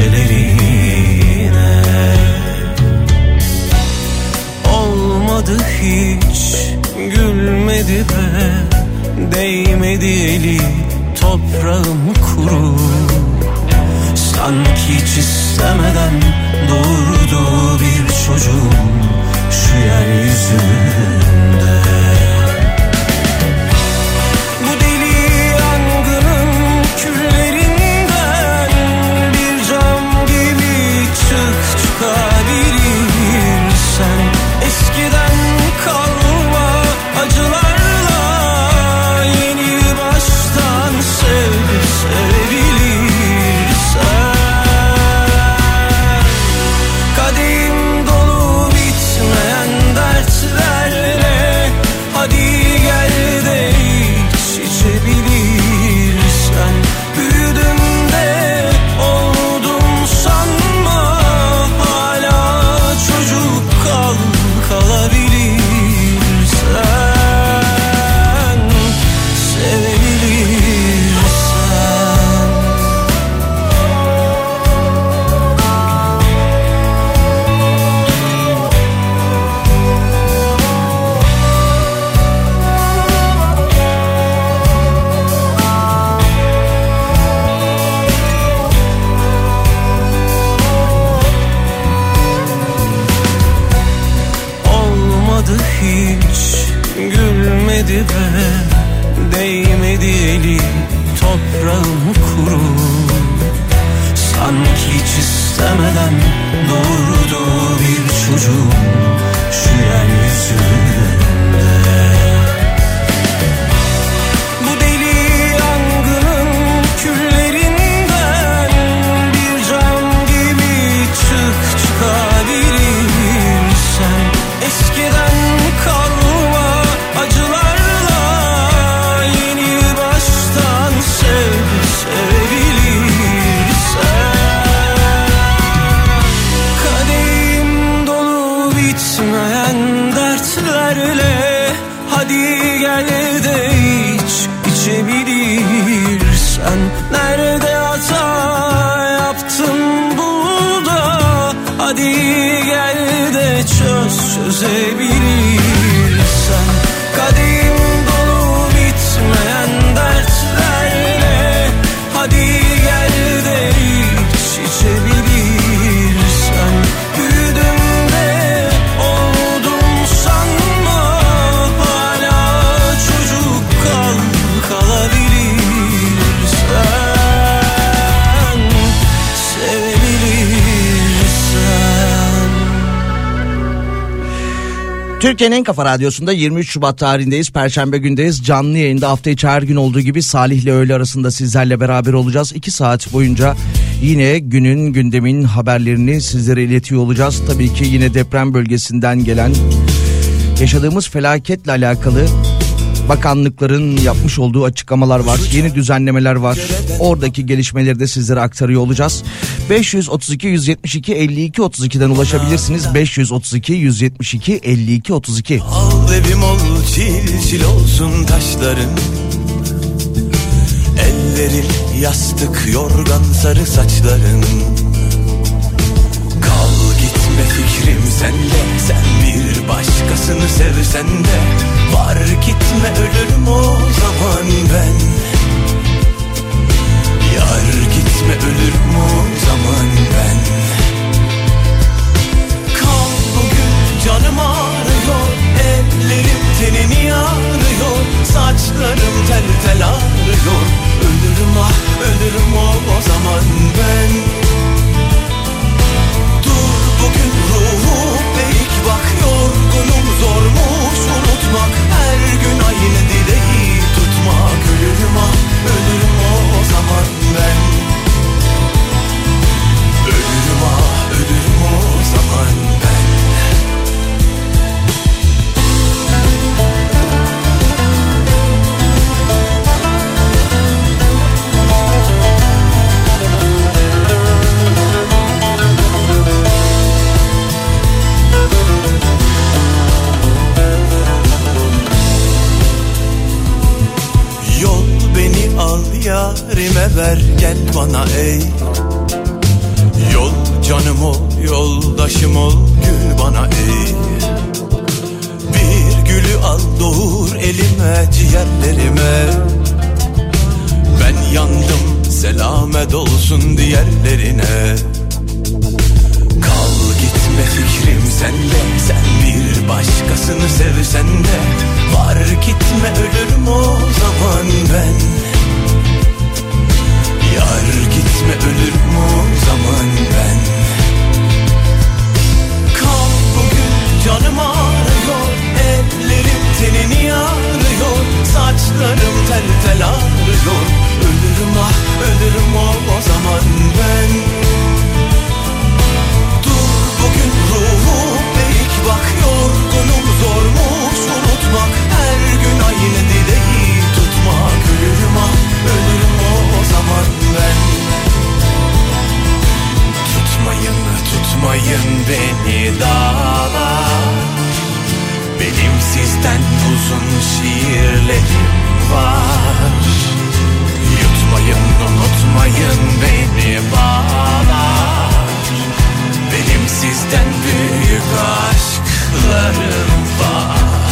Bahçelerine Olmadı hiç Gülmedi be Değmedi eli Toprağım kuru. Sanki hiç istemeden doğurdu bir çocuğum şu yeryüzünde Türkiye'nin en kafa radyosunda 23 Şubat tarihindeyiz. Perşembe gündeyiz. Canlı yayında hafta içi her gün olduğu gibi Salih ile öğle arasında sizlerle beraber olacağız. 2 saat boyunca yine günün gündemin haberlerini sizlere iletiyor olacağız. Tabii ki yine deprem bölgesinden gelen yaşadığımız felaketle alakalı bakanlıkların yapmış olduğu açıklamalar var. Yeni düzenlemeler var. Oradaki gelişmeleri de sizlere aktarıyor olacağız. 532 172 52 32'den ulaşabilirsiniz. 532 172 52 32. Al evim ol çil çil olsun taşların Ellerin yastık yorgan sarı saçların Kal gitme fikrim sende Sen bir başkasını sevsen de Var gitme ölürüm o zaman ben Yar gitme ölür mü o zaman ben? Kal bugün canım ağrıyor Ellerim tenini yarıyor Saçlarım tel tel ağrıyor. Ölürüm ah ölürüm o, o zaman ben. Dur bugün ruhu pek bak Yorgunum zormuş unutmak? Her gün aynı dileği tutmak. Ölürüm ah ölürüm o, o zaman ben. Ver gel bana ey. Yol canım ol yoldaşım ol gül bana ey. Bir gülü al doğur elime ciğerlerime. Ben yandım selamet olsun diğerlerine. Kal gitme fikrim sende Sen bir başkasını sevsen de. Var gitme ölürüm o zaman ben Yar gitme ölürüm o zaman ben? Kal bugün canım ağrıyor Ellerim tenini yarıyor Saçlarım tel tel ağrıyor. Ölürüm ah ölürüm o, o zaman ben. Dur bugün ruhum eğik bak Yorgunum zormuş unutmak Her gün aynı dileği tutmak. Ölürüm ah tutmayın beni dağlar. Benim sizden uzun şiirlerim var. Yutmayın unutmayın beni bağlar. Benim sizden büyük aşklarım var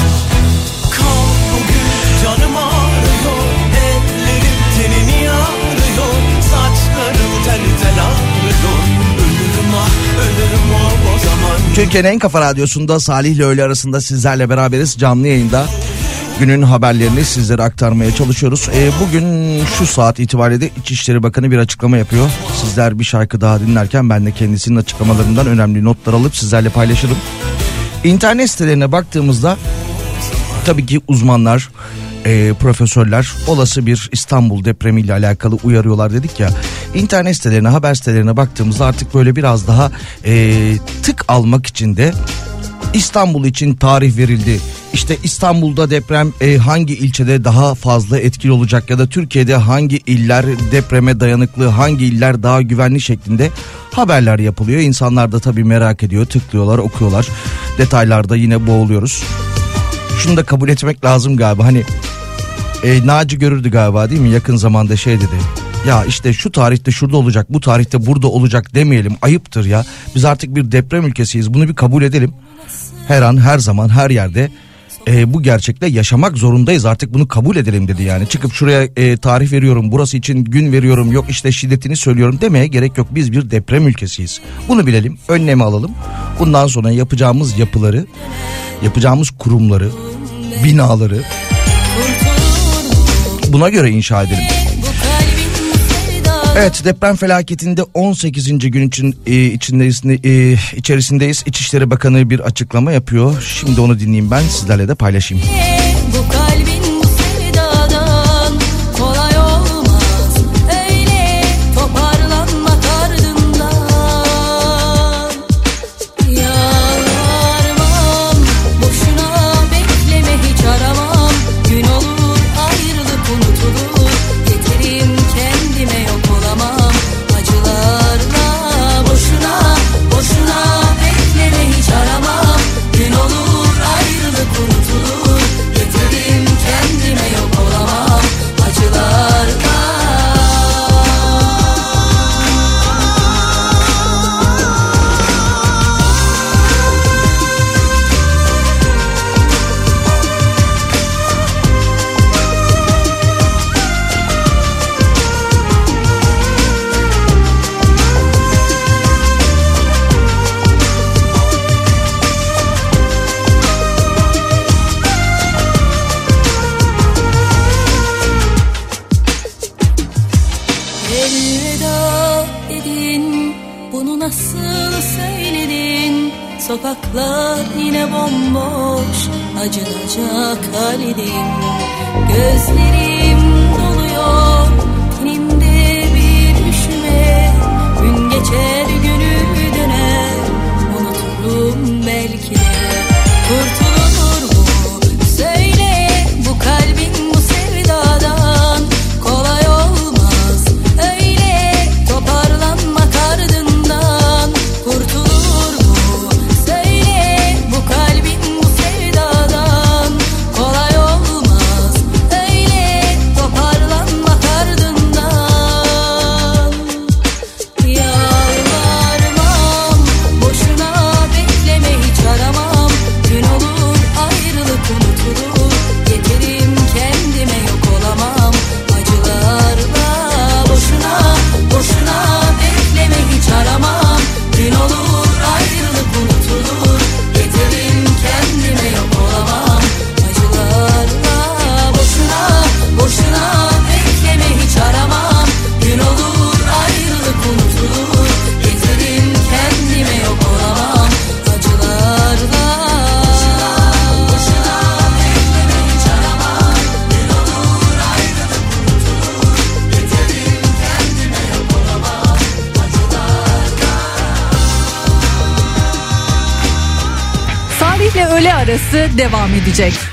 Türkiye'nin en kafa radyosunda Salih ile öğle arasında sizlerle beraberiz canlı yayında. Günün haberlerini sizlere aktarmaya çalışıyoruz. Ee, bugün şu saat itibariyle de İçişleri Bakanı bir açıklama yapıyor. Sizler bir şarkı daha dinlerken ben de kendisinin açıklamalarından önemli notlar alıp sizlerle paylaşırım. İnternet sitelerine baktığımızda tabii ki uzmanlar, e, profesörler olası bir İstanbul depremiyle alakalı uyarıyorlar dedik ya. İnternet sitelerine, haber sitelerine baktığımızda artık böyle biraz daha e, tık almak için de İstanbul için tarih verildi. İşte İstanbul'da deprem e, hangi ilçede daha fazla etkili olacak ya da Türkiye'de hangi iller depreme dayanıklı, hangi iller daha güvenli şeklinde haberler yapılıyor. İnsanlar da tabii merak ediyor, tıklıyorlar, okuyorlar. Detaylarda yine boğuluyoruz. Şunu da kabul etmek lazım galiba. Hani e, Naci görürdü galiba değil mi yakın zamanda şey dedi. Ya işte şu tarihte şurada olacak bu tarihte burada olacak demeyelim ayıptır ya. Biz artık bir deprem ülkesiyiz bunu bir kabul edelim. Her an her zaman her yerde e, bu gerçekle yaşamak zorundayız artık bunu kabul edelim dedi yani. Çıkıp şuraya e, tarih veriyorum burası için gün veriyorum yok işte şiddetini söylüyorum demeye gerek yok. Biz bir deprem ülkesiyiz. Bunu bilelim önlemi alalım. Bundan sonra yapacağımız yapıları yapacağımız kurumları binaları buna göre inşa edelim. Evet deprem felaketinde 18. gün için e, içindeyiz, e, içerisindeyiz. İçişleri Bakanı bir açıklama yapıyor. Şimdi onu dinleyeyim ben sizlerle de paylaşayım. Bu bomboş acınacak haldeyim Gözlerim devam edecek.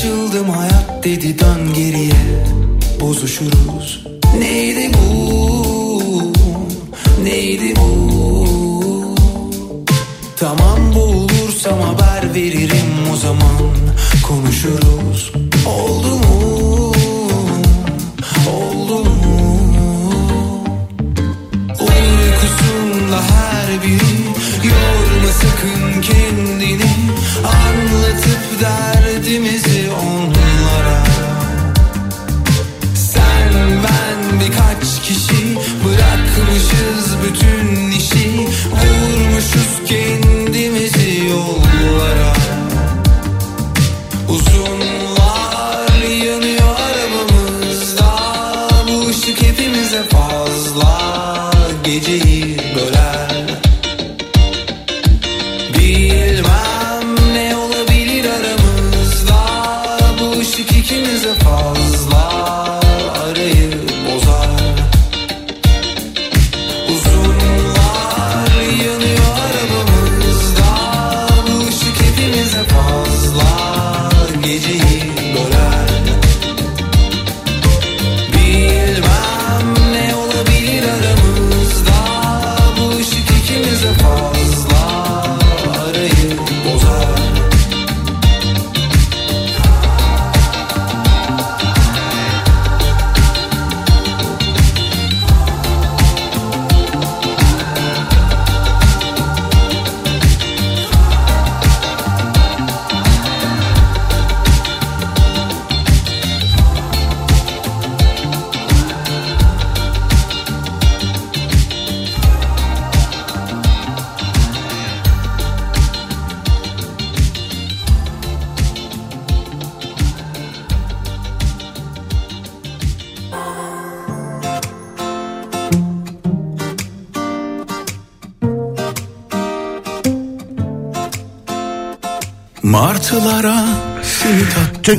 Açıldım hayat dedi dön geriye. Bozuşuruz. Neydi bu? Neydi bu? Tamam boğulursam haber veririm o zaman. Konuşuruz. Oldu mu? Oldu mu? Uykusunda her biri Yorma sakın kendini. Anlatıp derdimizi bütün işi Vurmuşuz kendimizi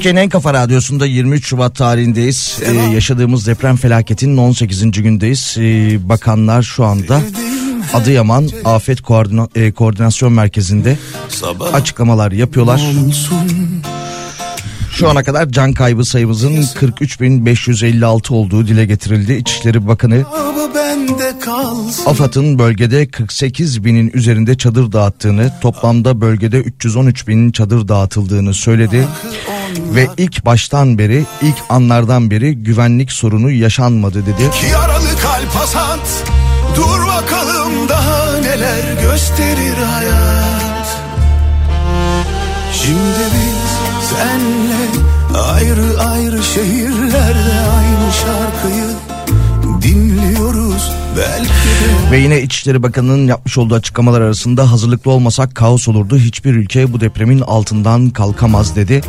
Türkiye'nin en kafa radyosunda 23 Şubat tarihindeyiz. Ee, yaşadığımız deprem felaketinin 18. gündeyiz. Ee, bakanlar şu anda Adıyaman Afet Koordina- e, Koordinasyon Merkezi'nde açıklamalar yapıyorlar. Şu ana kadar can kaybı sayımızın 43.556 olduğu dile getirildi. İçişleri Bakanı AFAD'ın bölgede 48 binin üzerinde çadır dağıttığını, toplamda bölgede 313 bin çadır dağıtıldığını söyledi. Ve ilk baştan beri, ilk anlardan beri güvenlik sorunu yaşanmadı dedi. Yaralı kalp hasat, dur bakalım daha neler gösterir hayat. Şimdi biz senle ayrı ayrı şehirlerde Ve yine İçişleri Bakanı'nın yapmış olduğu açıklamalar arasında hazırlıklı olmasak kaos olurdu. Hiçbir ülke bu depremin altından kalkamaz dedi.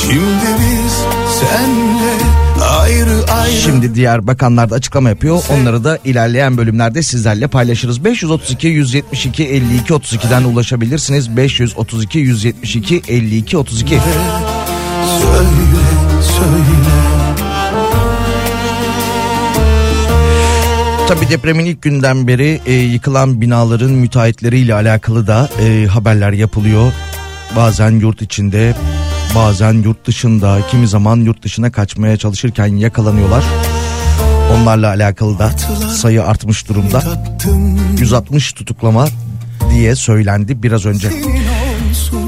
Şimdi biz senle ayrı ayrı Şimdi diğer bakanlar da açıklama yapıyor. Onları da ilerleyen bölümlerde sizlerle paylaşırız. 532 172 52 32'den ulaşabilirsiniz. 532 172 52 32. söyle söyle. Tabii depremin ilk günden beri e, yıkılan binaların müteahhitleriyle alakalı da e, haberler yapılıyor. Bazen yurt içinde, bazen yurt dışında, kimi zaman yurt dışına kaçmaya çalışırken yakalanıyorlar. Onlarla alakalı da sayı artmış durumda. Tattım 160 tutuklama diye söylendi biraz önce.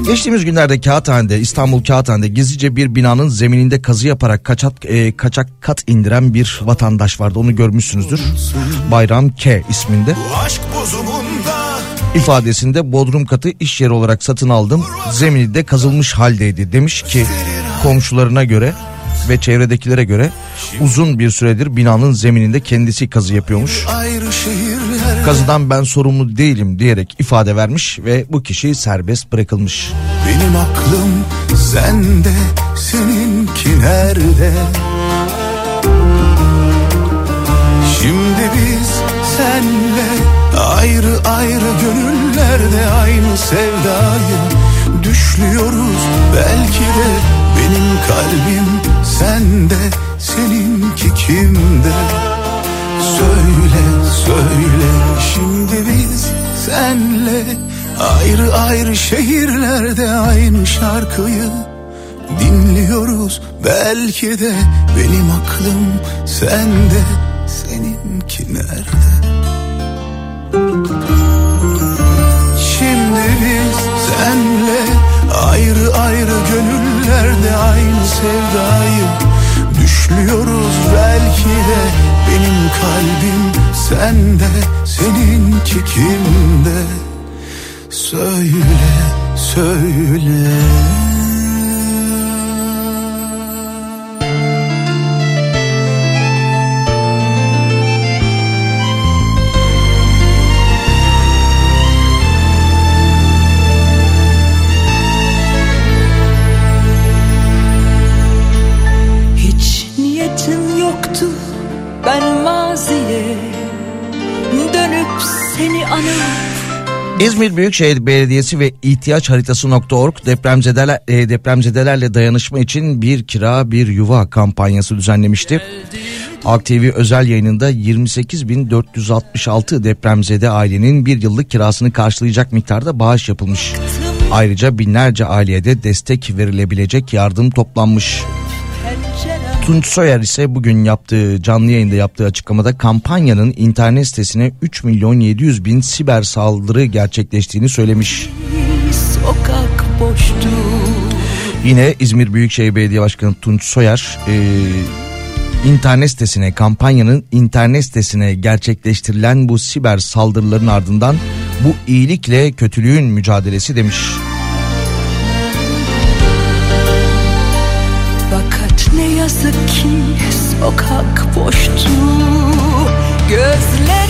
Geçtiğimiz günlerde Kağıthane'de İstanbul Kağıthane'de gizlice bir binanın zemininde kazı yaparak kaçak, e, kaçak kat indiren bir vatandaş vardı. Onu görmüşsünüzdür. Bayram K isminde. ifadesinde bodrum katı iş yeri olarak satın aldım. Zemini de kazılmış haldeydi demiş ki komşularına göre ve çevredekilere göre uzun bir süredir binanın zemininde kendisi kazı yapıyormuş. ayrı şehirler Kazıdan ben sorumlu değilim diyerek ifade vermiş ve bu kişi serbest bırakılmış. Benim aklım sende seninki nerede? Şimdi biz senle ayrı ayrı gönüllerde aynı sevdayı düşlüyoruz. Belki de benim kalbim sende seninki kimde Söyle söyle. Şimdi biz senle Ayrı ayrı şehirlerde aynı şarkıyı dinliyoruz. Belki de benim aklım sende seninki nerede? Şimdi biz senle ayrı ayrı gönüllerde aynı sevdayı düşlüyoruz belki de benim kalbim sende seninki kimde söyle söyle İzmir Büyükşehir Belediyesi ve ihtiyaç haritası.org depremzedeler, e, depremzedelerle dayanışma için bir kira bir yuva kampanyası düzenlemişti. Halk TV özel yayınında 28.466 depremzede ailenin bir yıllık kirasını karşılayacak miktarda bağış yapılmış. Ayrıca binlerce aileye de destek verilebilecek yardım toplanmış. pencerem Tunç Soyer ise bugün yaptığı canlı yayında yaptığı açıklamada kampanyanın internet sitesine 3 milyon 700 bin siber saldırı gerçekleştiğini söylemiş. sokak boştu Yine İzmir Büyükşehir Belediye Başkanı Tunç Soyer e, internet sitesine kampanyanın internet sitesine gerçekleştirilen bu siber saldırıların ardından bu iyilikle kötülüğün mücadelesi demiş. Yazık ki sokak boştu. Gözlerim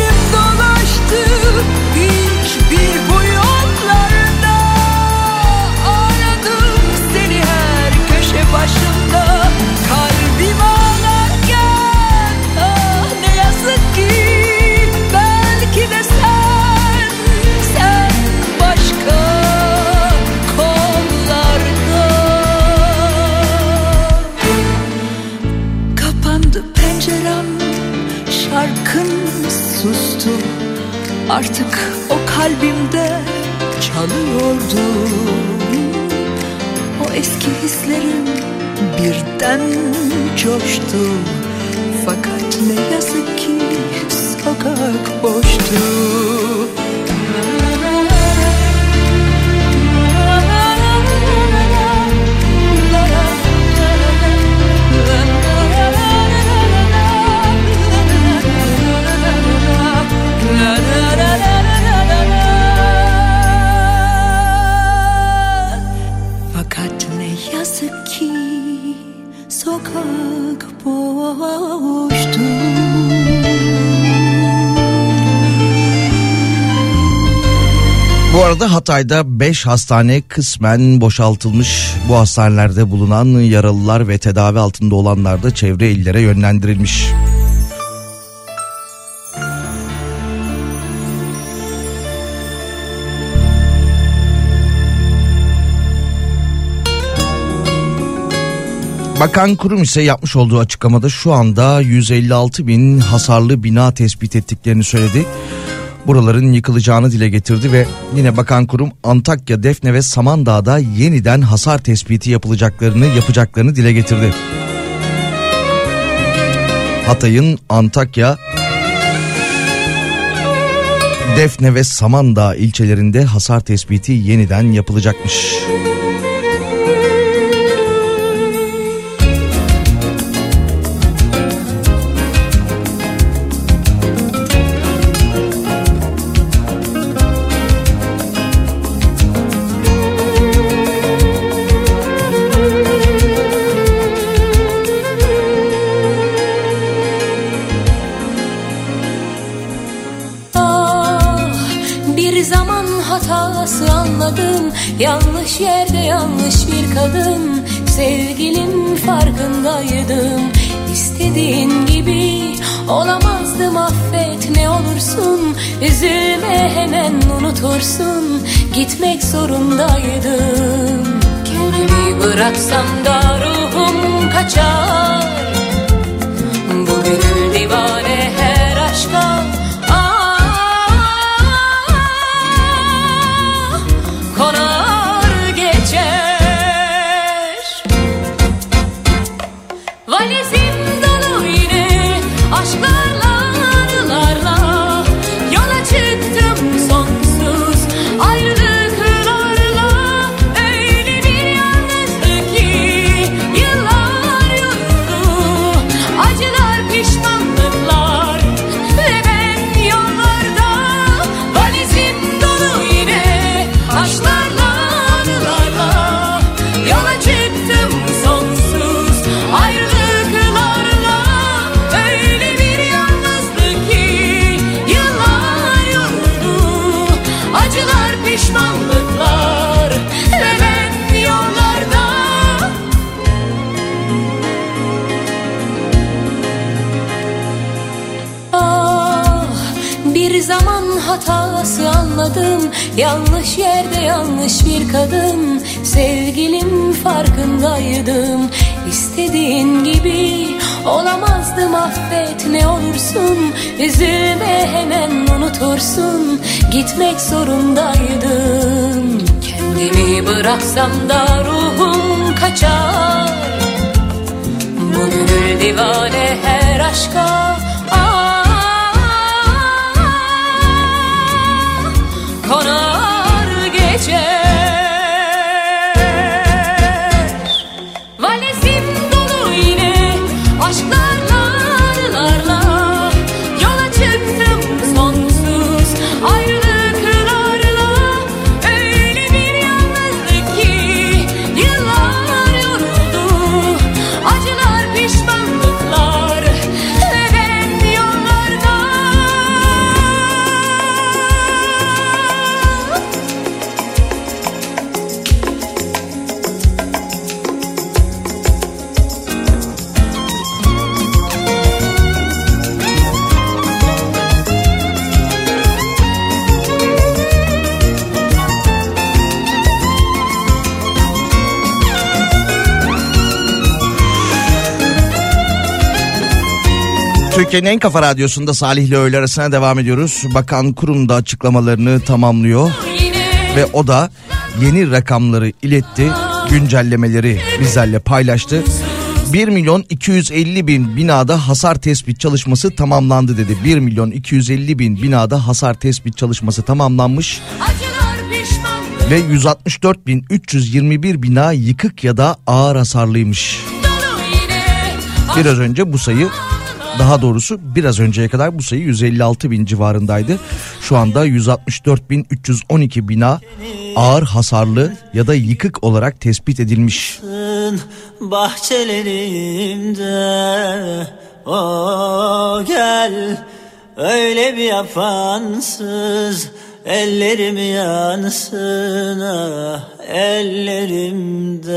Hatay'da 5 hastane kısmen boşaltılmış. Bu hastanelerde bulunan yaralılar ve tedavi altında olanlar da çevre illere yönlendirilmiş. Bakan kurum ise yapmış olduğu açıklamada şu anda 156 bin hasarlı bina tespit ettiklerini söyledi. Buraların yıkılacağını dile getirdi ve yine bakan kurum Antakya, Defne ve Samandağ'da yeniden hasar tespiti yapılacaklarını yapacaklarını dile getirdi. Hatay'ın Antakya, Defne ve Samandağ ilçelerinde hasar tespiti yeniden yapılacakmış. Ah, İstediğin gibi olamazdım affet ne olursun. Üzülme hemen unutursun. Gitmek zorundaydım. Kendimi bıraksam da ruhum kaçar. Bu gönül divane her Yanlış yerde yanlış bir kadın Sevgilim farkındaydım. İstediğin gibi olamazdım affet ne olursun. Üzülme hemen unutursun. Gitmek zorundaydım. Kendimi bıraksam da ruhum kaçar. Bu gönül divane her aşka Türkiye'nin en kafa radyosunda Salih ile öğle arasına devam ediyoruz. Bakan kurum da açıklamalarını tamamlıyor ve o da yeni rakamları iletti. güncellemeleri bizlerle paylaştı. 1 milyon 250 bin binada hasar tespit çalışması tamamlandı dedi. 1 milyon 250 bin binada hasar tespit çalışması tamamlanmış ve 164 bin 321 bina yıkık ya da ağır hasarlıymış. Biraz önce bu sayı daha doğrusu biraz önceye kadar bu sayı 156 bin civarındaydı. Şu anda 164 bin 312 bina ağır hasarlı ya da yıkık olarak tespit edilmiş. bahçelerimde o gel öyle bir yapansız ellerim yansın ah ellerimde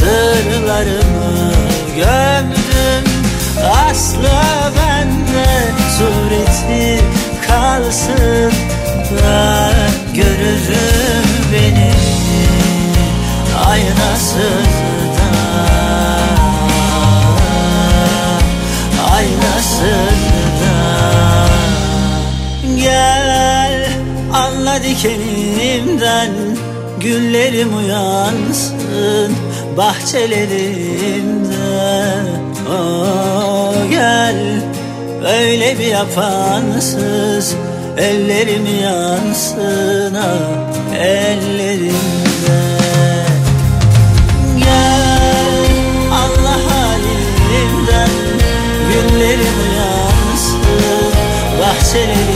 sırlarımı gömdüm. Aslı bende sureti kalsın Ben görürüm beni. Aynasında Aynasında Gel anla dikenimden Güllerim uyansın bahçelerimde Oh gel öyle bir yapansız Ellerim yansın ah ellerimde Gel Allah halimden Güllerim uyansın bahçelerimde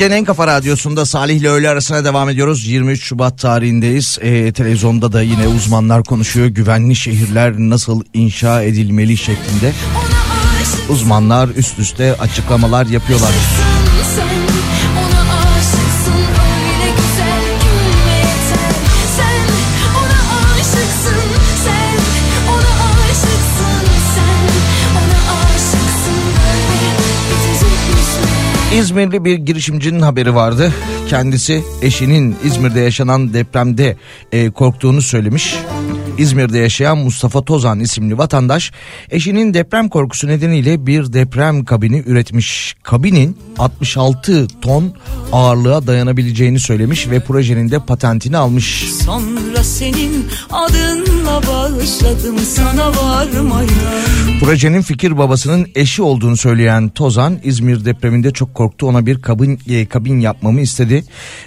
Türkiye'nin en kafa radyosunda Salih ile öğle arasına devam ediyoruz. 23 Şubat tarihindeyiz. Ee, televizyonda da yine uzmanlar konuşuyor. Güvenli şehirler nasıl inşa edilmeli şeklinde. Uzmanlar üst üste açıklamalar yapıyorlar. İzmirli bir girişimcinin haberi vardı. Kendisi eşinin İzmir'de yaşanan depremde e, korktuğunu söylemiş. İzmir'de yaşayan Mustafa Tozan isimli vatandaş eşinin deprem korkusu nedeniyle bir deprem kabini üretmiş. Kabinin 66 ton ağırlığa dayanabileceğini söylemiş ve projenin de patentini almış. Sonra senin adınla başladım sana varmaya Projenin fikir babasının eşi olduğunu söyleyen Tozan İzmir depreminde çok korktu ona bir kabin e, kabin yapmamı istedi.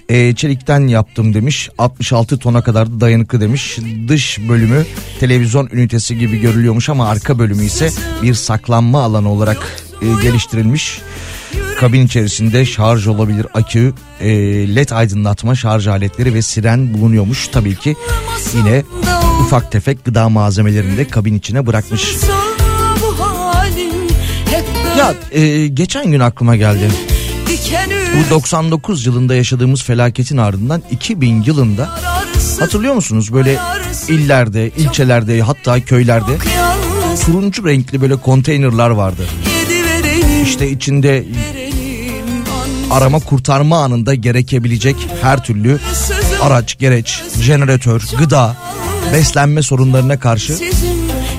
E, çelikten yaptım demiş 66 tona kadar da dayanıklı demiş. Dış bölümü televizyon ünitesi gibi görülüyormuş ama arka bölümü ise bir saklanma alanı olarak e, geliştirilmiş. Kabin içerisinde şarj olabilir akü, e, led aydınlatma şarj aletleri ve siren bulunuyormuş. Tabii ki yine ufak tefek gıda malzemelerini de kabin içine bırakmış. Ya e, geçen gün aklıma geldi. Bu 99 yılında yaşadığımız felaketin ardından 2000 yılında hatırlıyor musunuz böyle illerde, ilçelerde hatta köylerde turuncu renkli böyle konteynerlar vardı. İşte içinde arama kurtarma anında gerekebilecek her türlü araç, gereç, jeneratör, gıda, beslenme sorunlarına karşı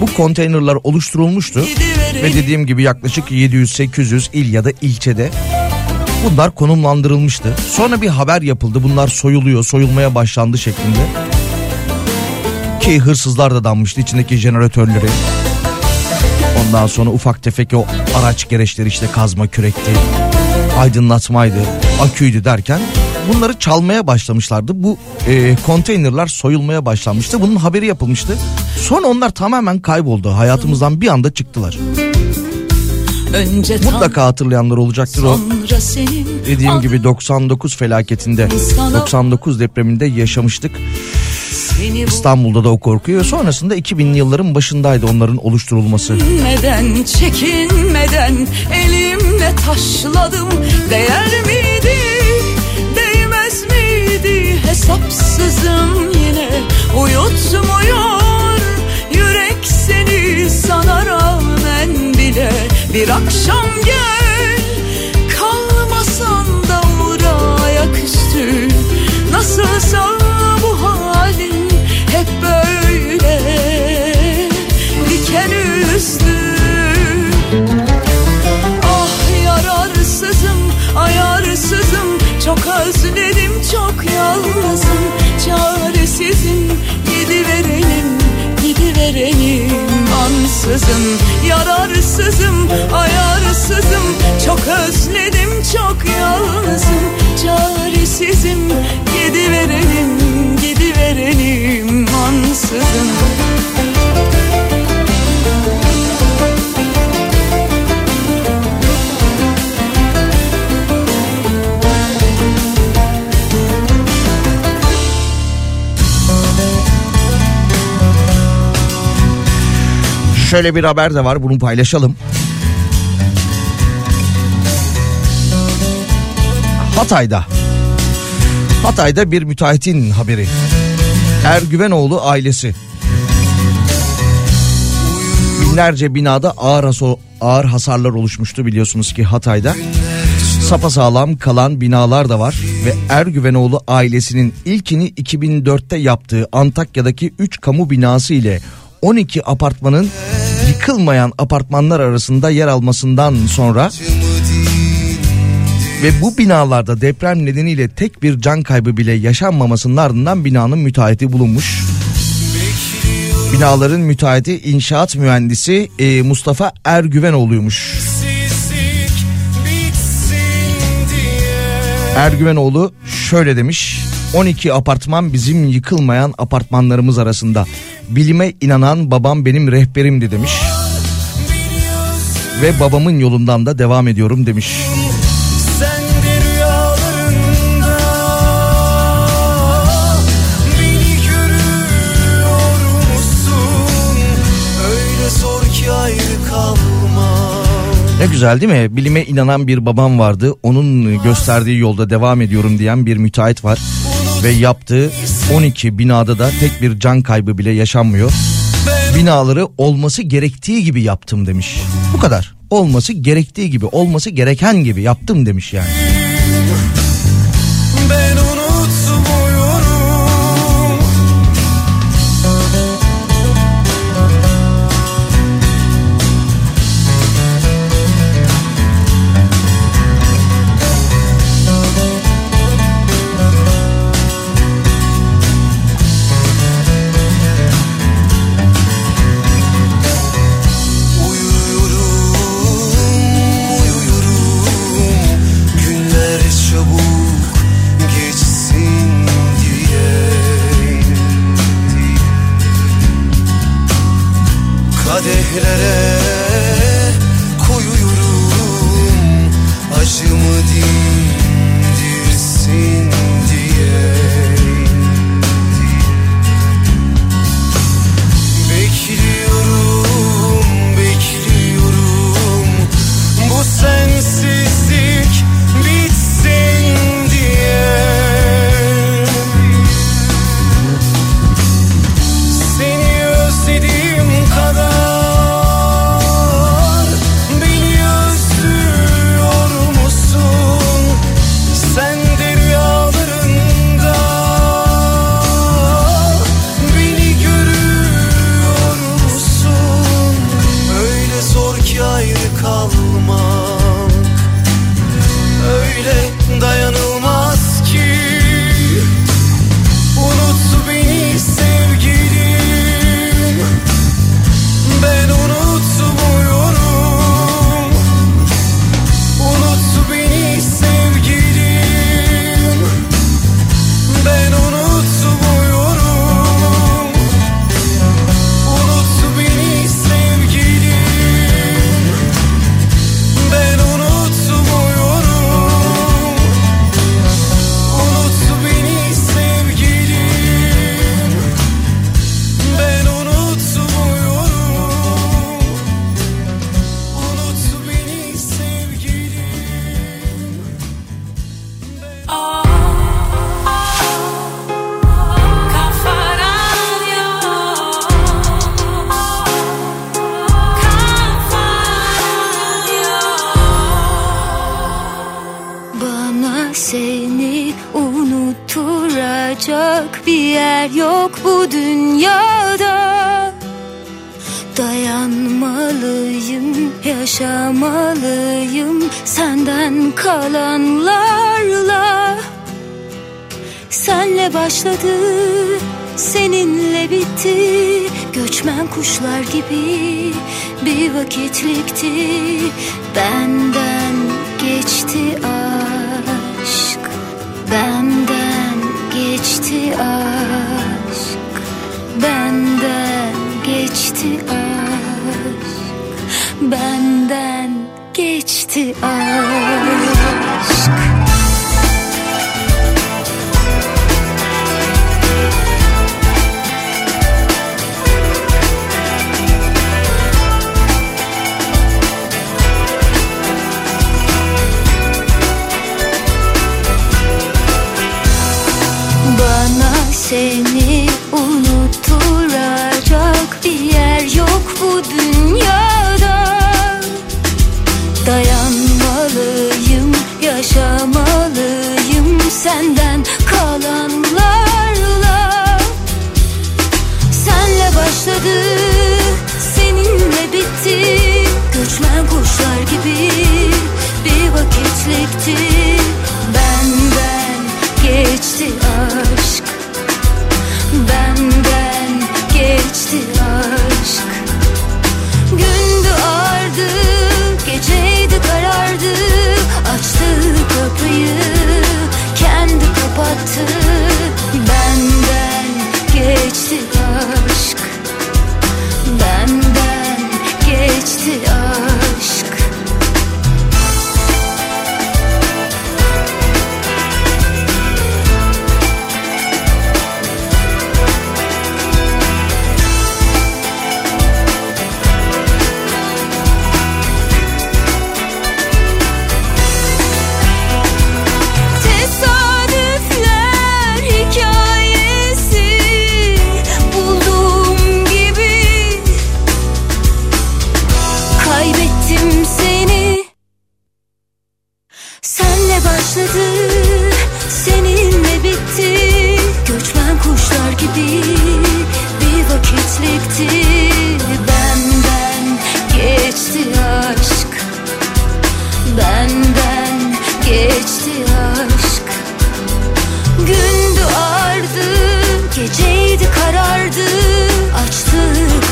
bu konteynerlar oluşturulmuştu. Ve dediğim gibi yaklaşık 700-800 il ya da ilçede Bunlar konumlandırılmıştı. Sonra bir haber yapıldı. Bunlar soyuluyor, soyulmaya başlandı şeklinde. Ki hırsızlar da danmıştı içindeki jeneratörleri. Ondan sonra ufak tefek o araç gereçleri işte kazma kürekti, aydınlatmaydı, aküydü derken bunları çalmaya başlamışlardı. Bu e, konteynerler soyulmaya başlanmıştı. Bunun haberi yapılmıştı. Sonra onlar tamamen kayboldu. Hayatımızdan bir anda çıktılar. Önce Mutlaka hatırlayanlar olacaktır o. Dediğim gibi 99 felaketinde 99 depreminde yaşamıştık. İstanbul'da da o korkuyu. Sonrasında 2000'li yılların başındaydı onların oluşturulması. Çekinmeden, çekinmeden elimle taşladım. Değer miydi, değmez miydi? Hesapsızım yine uyutmuyor. Yürek seni sana rağmen bile bir akşam gel. Kalmasan da uğra ayaküstü. Nasılsa bu halin hep böyle. Diken üstü. Ah yararsızım ayarsızım. Çok özledim çok yalnızım. Çaresizim. Gidiverenim gidiverenim ansızın yararsızım ayarsızım. Çok özledim çok yalnızım. Çaresizim gidiverenim gidiverenim ansızın Şöyle bir haber de var bunu paylaşalım. Hatay'da. Hatay'da bir müteahhitin haberi. Ergüvenoğlu ailesi. Binlerce binada ağır, haso- ağır hasarlar oluşmuştu biliyorsunuz ki Hatay'da. Sapasağlam kalan binalar da var ve Ergüvenoğlu ailesinin ilkini 2004'te yaptığı Antakya'daki 3 kamu binası ile 12 apartmanın yıkılmayan apartmanlar arasında yer almasından sonra ve bu binalarda deprem nedeniyle tek bir can kaybı bile yaşanmamasının ardından binanın müteahhiti bulunmuş. Binaların müteahhiti inşaat mühendisi e, Mustafa Ergüvenoğlu'ymuş. Ergüvenoğlu şöyle demiş. 12 apartman bizim yıkılmayan apartmanlarımız arasında. Bilime inanan babam benim rehberimdi demiş. Ve babamın yolundan da devam ediyorum demiş. Ne güzel değil mi? Bilime inanan bir babam vardı. Onun gösterdiği yolda devam ediyorum diyen bir müteahhit var. Ve yaptığı 12 binada da tek bir can kaybı bile yaşanmıyor. Binaları olması gerektiği gibi yaptım demiş. Bu kadar. Olması gerektiği gibi, olması gereken gibi yaptım demiş yani.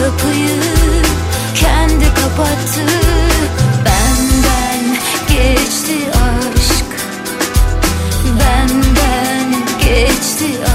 Kapıyı Kendi kapattı. Benden geçti aşk. Benden geçti aşk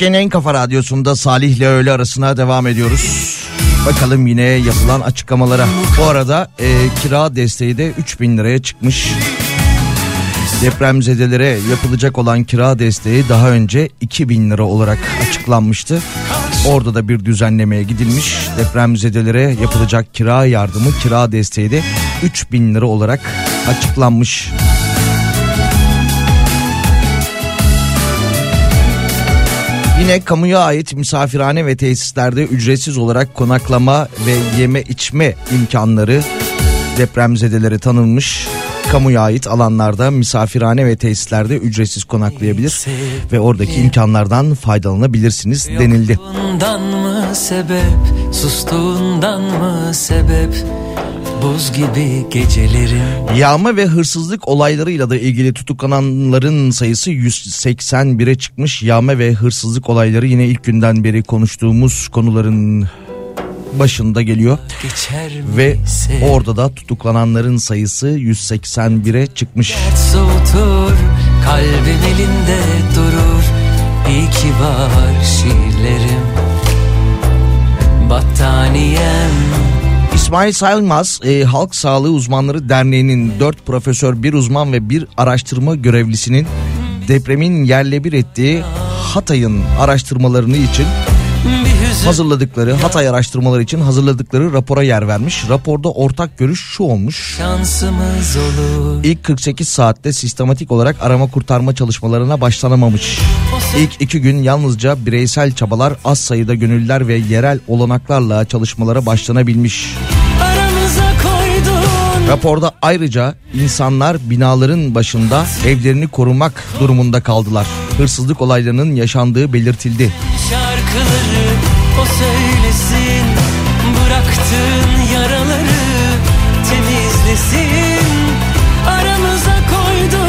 Türkiye'nin en kafa radyosunda Salih ile öğle arasına devam ediyoruz. Bakalım yine yapılan açıklamalara. Bu arada e, kira desteği de 3000 liraya çıkmış. Depremzedelere yapılacak olan kira desteği daha önce 2000 lira olarak açıklanmıştı. Orada da bir düzenlemeye gidilmiş. Depremzedelere yapılacak kira yardımı, kira desteği de 3000 lira olarak açıklanmış. Yine kamuya ait misafirhane ve tesislerde ücretsiz olarak konaklama ve yeme içme imkanları depremzedelere tanınmış. Kamuya ait alanlarda misafirhane ve tesislerde ücretsiz konaklayabilir ve oradaki imkanlardan faydalanabilirsiniz denildi. Yokluğundan mı sebep, sustuğundan mı sebep Buz gibi gecelerim Yağma ve hırsızlık olaylarıyla da ilgili tutuklananların sayısı 181'e çıkmış. Yağma ve hırsızlık olayları yine ilk günden beri konuştuğumuz konuların başında geliyor. Ve orada da tutuklananların sayısı 181'e çıkmış. Soğutur, kalbim elinde durur İyi ki var şiirlerim Battaniyem İsmail Saymaz e, Halk Sağlığı Uzmanları Derneği'nin 4 profesör, bir uzman ve bir araştırma görevlisinin depremin yerle bir ettiği Hatay'ın araştırmalarını için hazırladıkları Hatay araştırmaları için hazırladıkları rapora yer vermiş. Raporda ortak görüş şu olmuş. İlk 48 saatte sistematik olarak arama kurtarma çalışmalarına başlanamamış. İlk iki gün yalnızca bireysel çabalar az sayıda gönüllüler ve yerel olanaklarla çalışmalara başlanabilmiş. Raporda ayrıca insanlar binaların başında evlerini korumak durumunda kaldılar. Hırsızlık olaylarının yaşandığı belirtildi. şarkıları o söylesin. Bıraktığın yaraları temizlesin. Aramıza koydun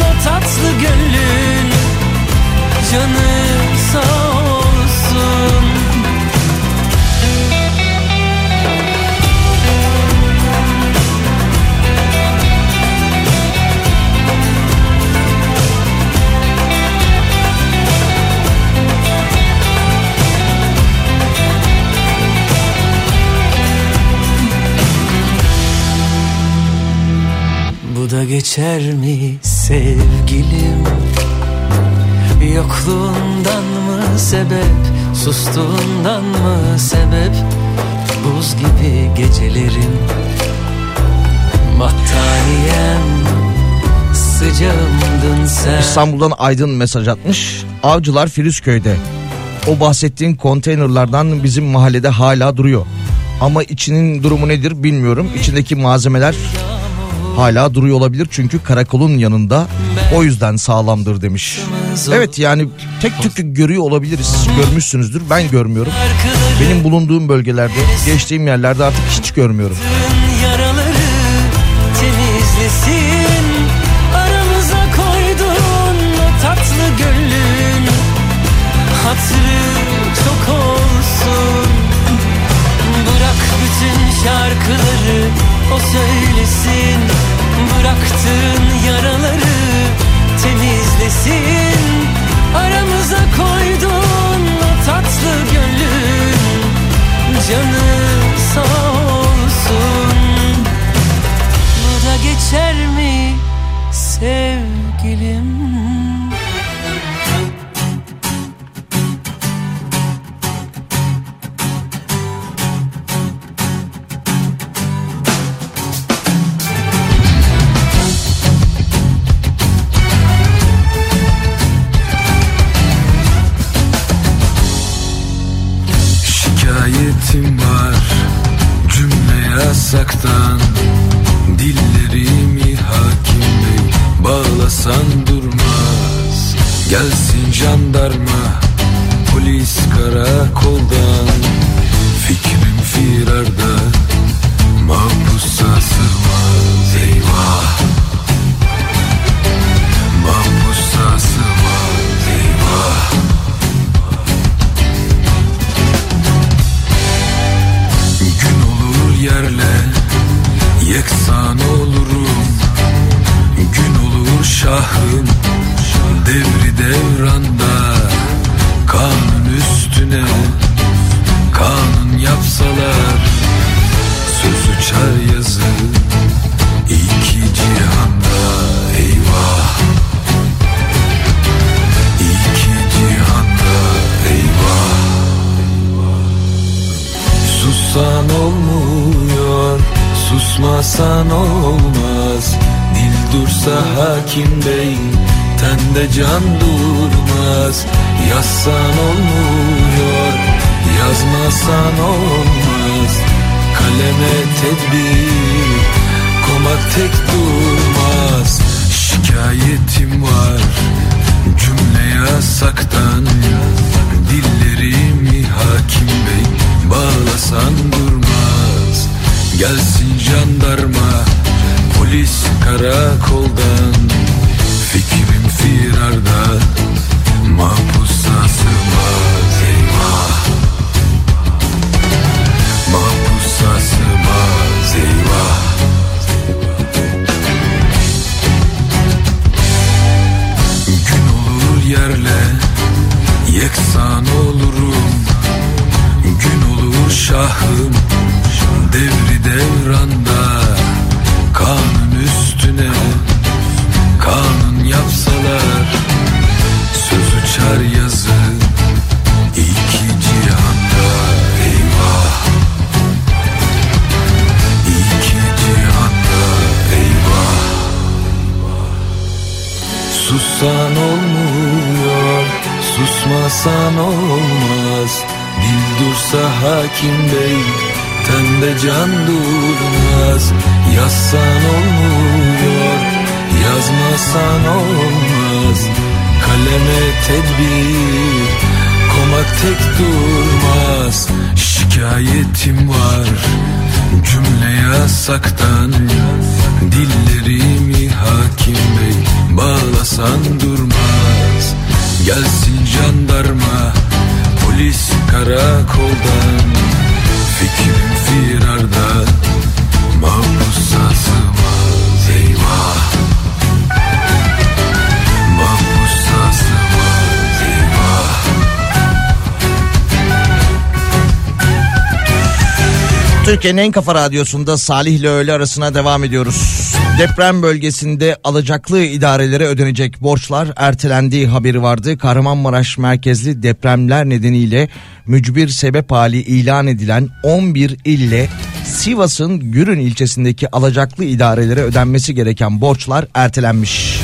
o tatlı gönlün. Canı geçer mi sevgilim Yokluğundan mı sebep Sustuğundan mı sebep Buz gibi gecelerin Battaniyem Sıcağımdın sen İstanbul'dan Aydın mesaj atmış. Avcılar Firuzköy'de. O bahsettiğin konteynerlardan bizim mahallede hala duruyor. Ama içinin durumu nedir bilmiyorum. İçindeki malzemeler hala duruyor olabilir çünkü karakolun yanında. O yüzden sağlamdır demiş. Evet yani tek tük görüyor olabiliriz. Görmüşsünüzdür. Ben görmüyorum. Benim bulunduğum bölgelerde, geçtiğim yerlerde artık hiç görmüyorum. Söylesin. Bıraktığın yaraları temizlesin. Aramıza koydun o tatlı gönlün Canı sağ olsun. Bu da geçer mi sevgilim yasaktan Dillerimi hakim bey bağlasan durmaz. Gelsin jandarma polis karakoldan. Fikrim firarda mahpusa sığmaz şahım devri devranda Kanun üstüne kanun yapsalar Söz uçar yazı iki cihanda eyvah. İki cihanda eyvah. Sussan olmuyor, susmasan olmaz dursa hakim bey, tende can durmaz. Yazsan olmuyor, yazmasan olmaz. Kaleme tedbir, komak tek durmaz. Şikayetim var, cümle yasaktan. Dillerimi hakim bey bağlasan durmaz. Gelsin jandarma polis karakoldan Fikrim firarda mahpusa sığmaz eyvah. Mahpusa sığmaz eyvah. Gün olur yerle yeksan olurum. Gün olur şahım devri devranda susmasan olmaz. Dil dursa hakim bey, tende can durmaz. Yazsan olmuyor, yazmasan olmaz. Kaleme tedbir, komak tek durmaz. Şikayetim var, cümle yasaktan. Dillerimi hakim bey bağlasan durmaz Gelsin jandarma polis karakoldan. Fikrim firarda mahpusa sığmaz eyvah Türkiye'nin en kafa radyosunda Salih ile öğle arasına devam ediyoruz. Deprem bölgesinde alacaklı idarelere ödenecek borçlar ertelendiği haberi vardı. Kahramanmaraş merkezli depremler nedeniyle mücbir sebep hali ilan edilen 11 ille Sivas'ın Gürün ilçesindeki alacaklı idarelere ödenmesi gereken borçlar ertelenmiş.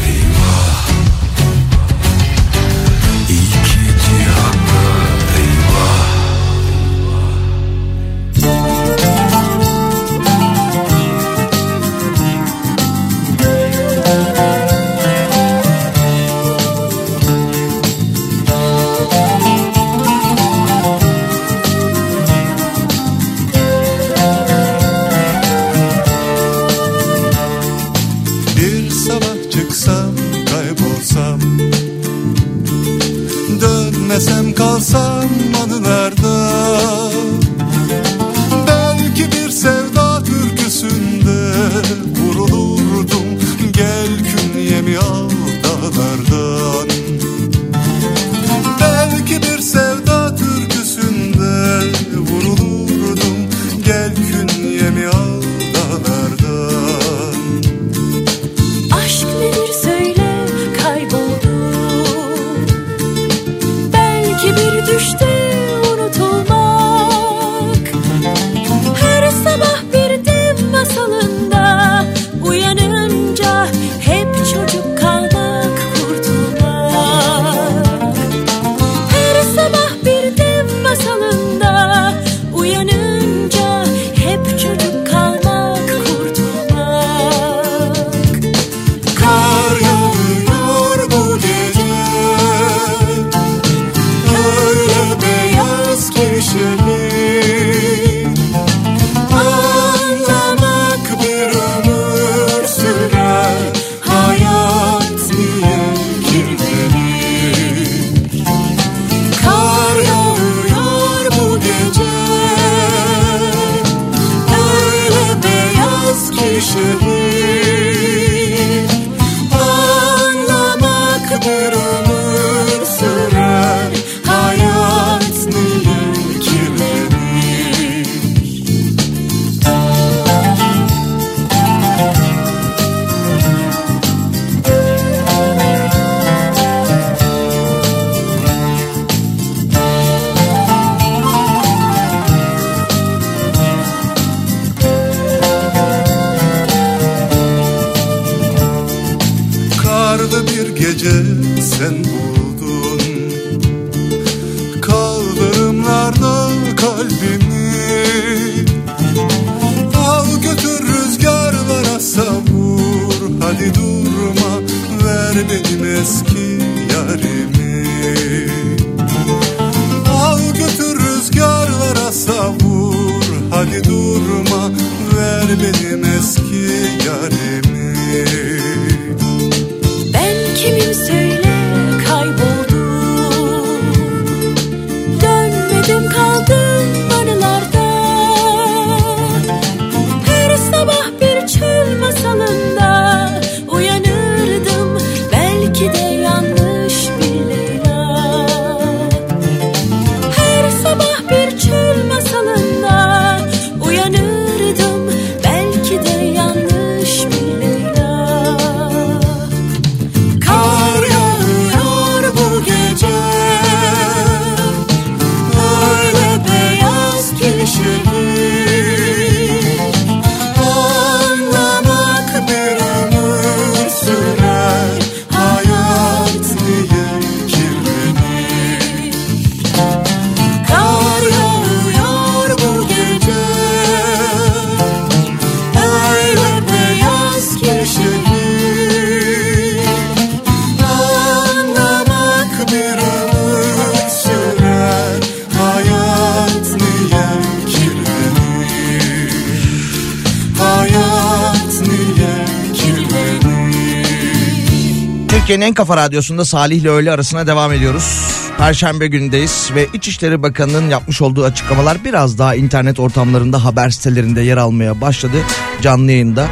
Kafa radyosunda Salih ile öğle arasına devam ediyoruz. Perşembe gündeyiz ve İçişleri Bakanı'nın yapmış olduğu açıklamalar biraz daha internet ortamlarında haber sitelerinde yer almaya başladı. Canlı yayında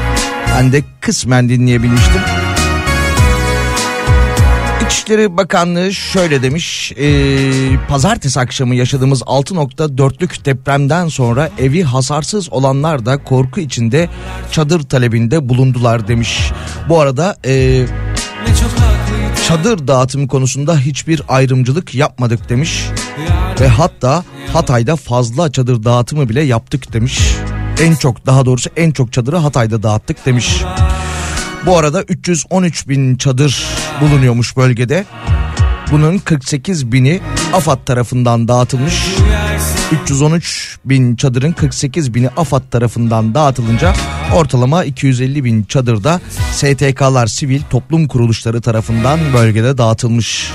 ben de kısmen dinleyebilmiştim. İç, İçişleri Bakanlığı şöyle demiş. E, pazartesi akşamı yaşadığımız 6.4'lük depremden sonra evi hasarsız olanlar da korku içinde çadır talebinde bulundular demiş. Bu arada e, çadır dağıtımı konusunda hiçbir ayrımcılık yapmadık demiş. Ve hatta Hatay'da fazla çadır dağıtımı bile yaptık demiş. En çok daha doğrusu en çok çadırı Hatay'da dağıttık demiş. Bu arada 313 bin çadır bulunuyormuş bölgede. Bunun 48 bini AFAD tarafından dağıtılmış. 313 bin çadırın 48 bini AFAD tarafından dağıtılınca ortalama 250 bin çadırda STK'lar sivil toplum kuruluşları tarafından bölgede dağıtılmış.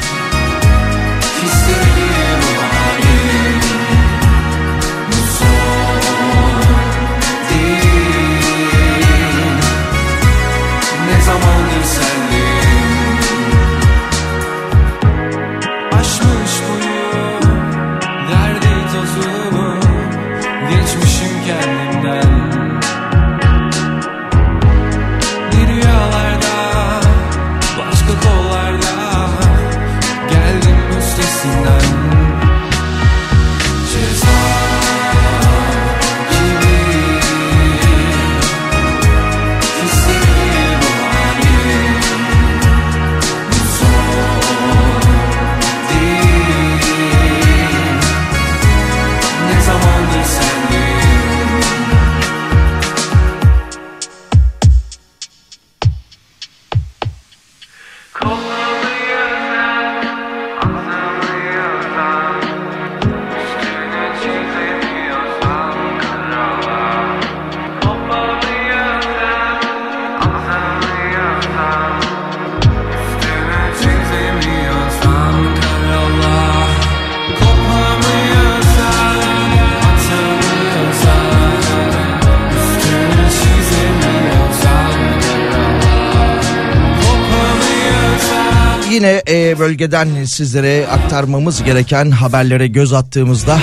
E, bölgeden sizlere aktarmamız gereken haberlere göz attığımızda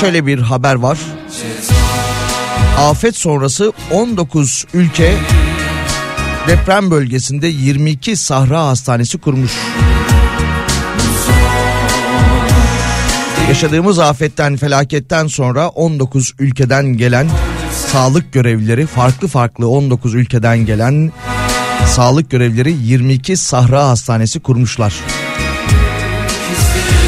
şöyle bir haber var. Afet sonrası 19 ülke deprem bölgesinde 22 Sahra Hastanesi kurmuş. Yaşadığımız afetten felaketten sonra 19 ülkeden gelen sağlık görevlileri farklı farklı 19 ülkeden gelen sağlık görevlileri 22 Sahra Hastanesi kurmuşlar.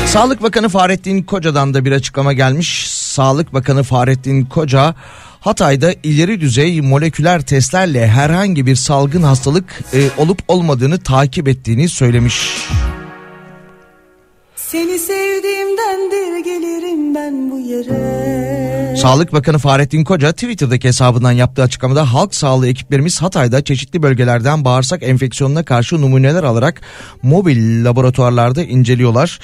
Sağlık Bakanı Fahrettin Koca'dan da bir açıklama gelmiş. Sağlık Bakanı Fahrettin Koca Hatay'da ileri düzey moleküler testlerle herhangi bir salgın hastalık e, olup olmadığını takip ettiğini söylemiş. Seni sevdiğimdendir gelirim ben bu yere Sağlık Bakanı Fahrettin Koca Twitter'daki hesabından yaptığı açıklamada halk sağlığı ekiplerimiz Hatay'da çeşitli bölgelerden bağırsak enfeksiyonuna karşı numuneler alarak mobil laboratuvarlarda inceliyorlar.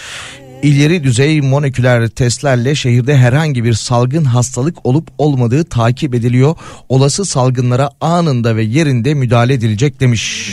İleri düzey moleküler testlerle şehirde herhangi bir salgın hastalık olup olmadığı takip ediliyor. Olası salgınlara anında ve yerinde müdahale edilecek demiş.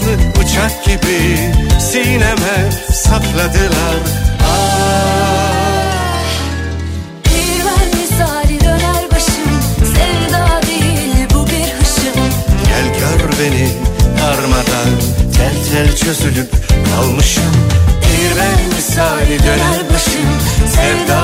kanatlı uçak gibi sineme sakladılar. Ah. beni darmadan Tel tel çözülüp kalmışım Bir ben misali döner başım Sevda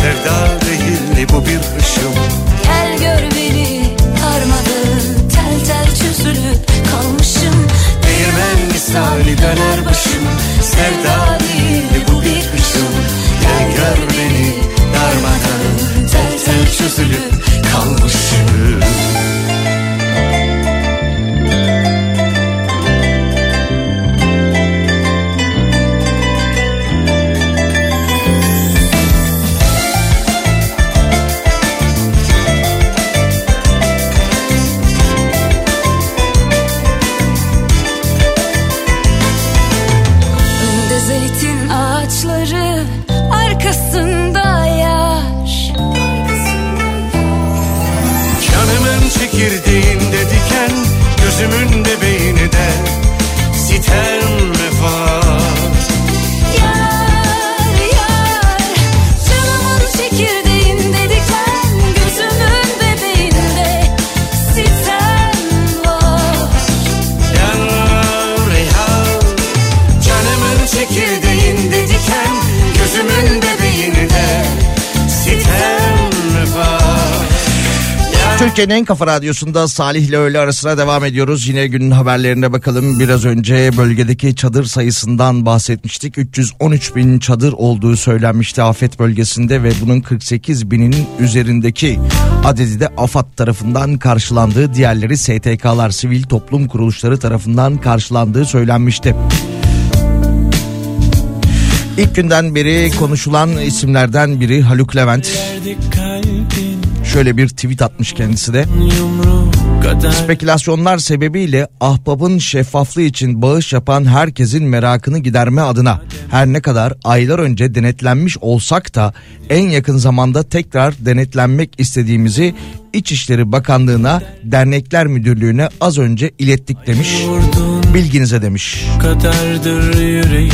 sevda değil bu bir hışım Gel gör beni karmalı tel tel çözülüp kalmışım. Değirmen misali döner başım Türkiye'nin en kafa radyosunda Salih ile öğle arasına devam ediyoruz. Yine günün haberlerine bakalım. Biraz önce bölgedeki çadır sayısından bahsetmiştik. 313 bin çadır olduğu söylenmişti afet bölgesinde ve bunun 48 binin üzerindeki adedi de AFAD tarafından karşılandığı diğerleri STK'lar sivil toplum kuruluşları tarafından karşılandığı söylenmişti. İlk günden beri konuşulan isimlerden biri Haluk Levent. Şöyle bir tweet atmış kendisi de. Spekülasyonlar sebebiyle ahbabın şeffaflığı için bağış yapan herkesin merakını giderme adına her ne kadar aylar önce denetlenmiş olsak da en yakın zamanda tekrar denetlenmek istediğimizi İçişleri Bakanlığı'na Dernekler Müdürlüğü'ne az önce ilettik demiş. Bilginize demiş. kadardır yüreğin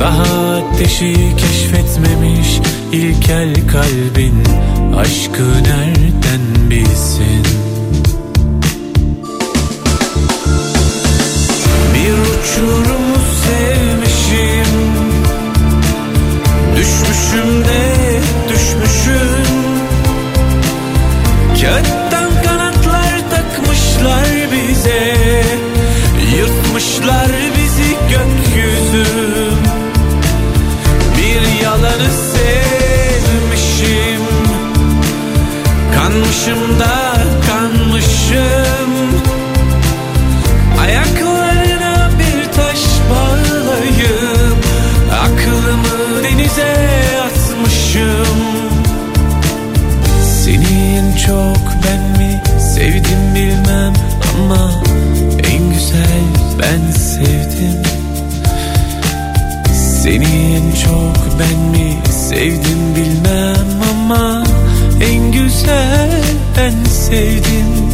Daha ateşi keşfetmemiş ilkel kalbin Aşkı nereden bilsin? Bir uçurumu sevmişim Düşmüşüm de düşmüşüm. Kağıttan kanatlar takmışlar bize Yırtmışlar Kanmışım ben sevdim.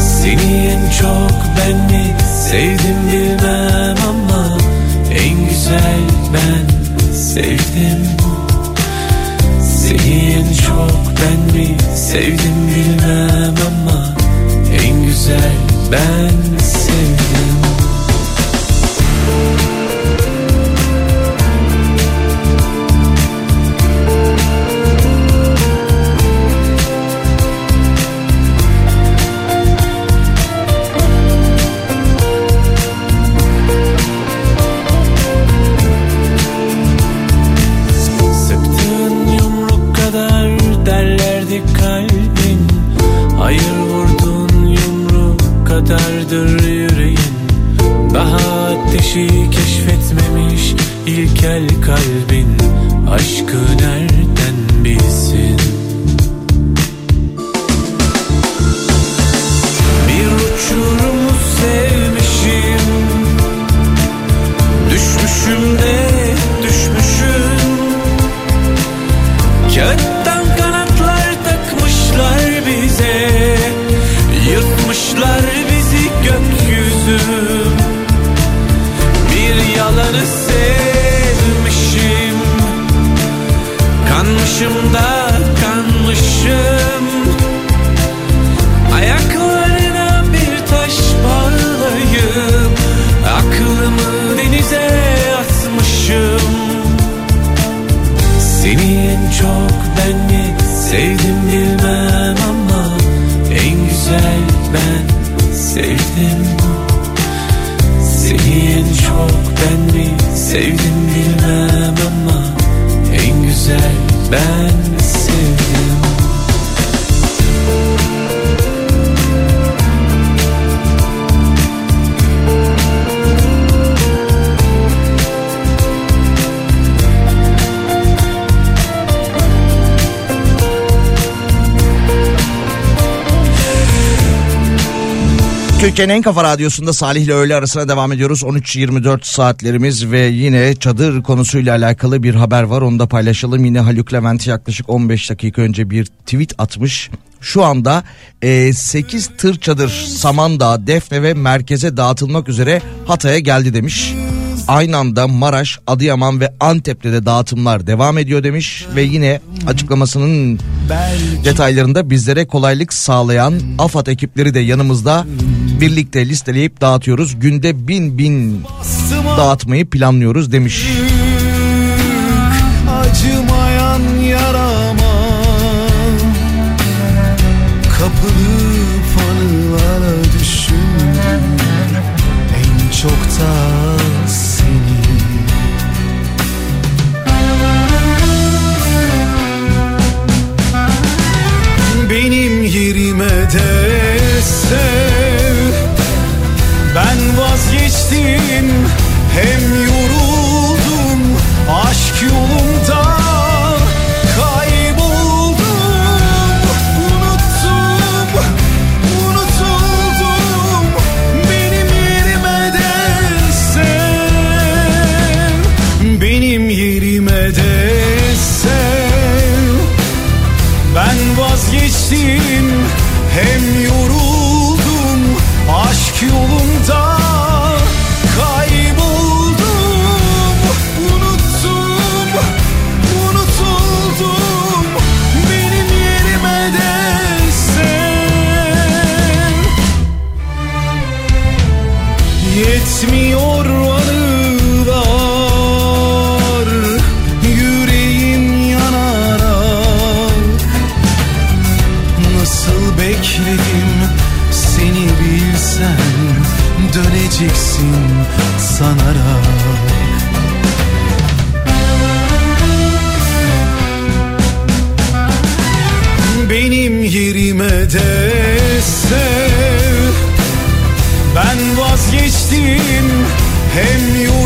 Seni en çok ben mi sevdim bilmem ama en güzel ben sevdim. Seni en çok ben mi sevdim bilmem ama en güzel ben Türkiye'nin en kafa radyosunda Salih ile öğle arasına devam ediyoruz. 13.24 saatlerimiz ve yine çadır konusuyla alakalı bir haber var. Onu da paylaşalım. Yine Haluk Levent yaklaşık 15 dakika önce bir tweet atmış. Şu anda e, 8 tır çadır Samandağ, Defne ve merkeze dağıtılmak üzere Hatay'a geldi demiş. Aynı anda Maraş, Adıyaman ve Antep'te de dağıtımlar devam ediyor demiş ve yine açıklamasının detaylarında bizlere kolaylık sağlayan AFAD ekipleri de yanımızda birlikte listeleyip dağıtıyoruz. Günde bin bin dağıtmayı planlıyoruz demiş. acımayan sanarak. Benim yerime de sev. Ben vazgeçtim hem yol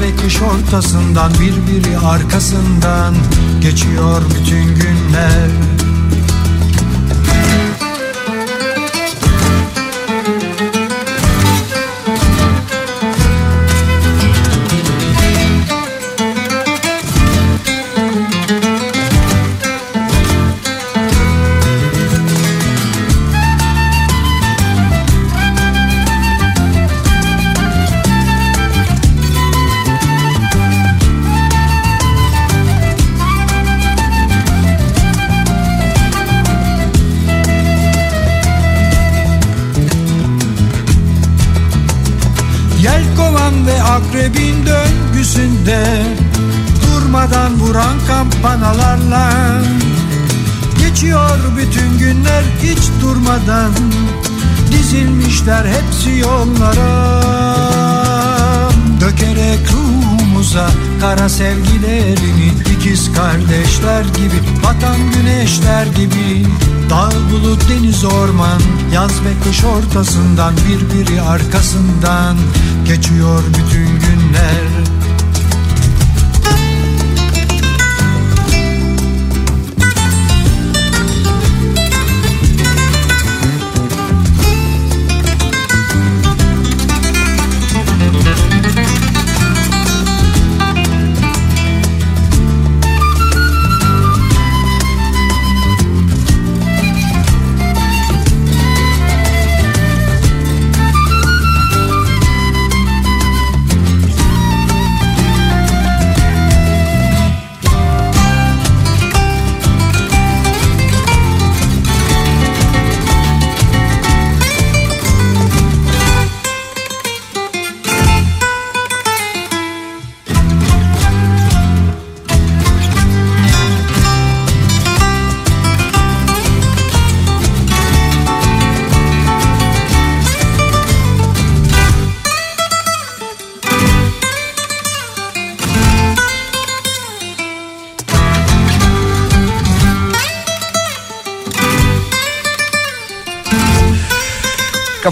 ve kış ortasından Birbiri arkasından Geçiyor bütün günler. ve kış ortasından Birbiri arkasından geçiyor bütün günler.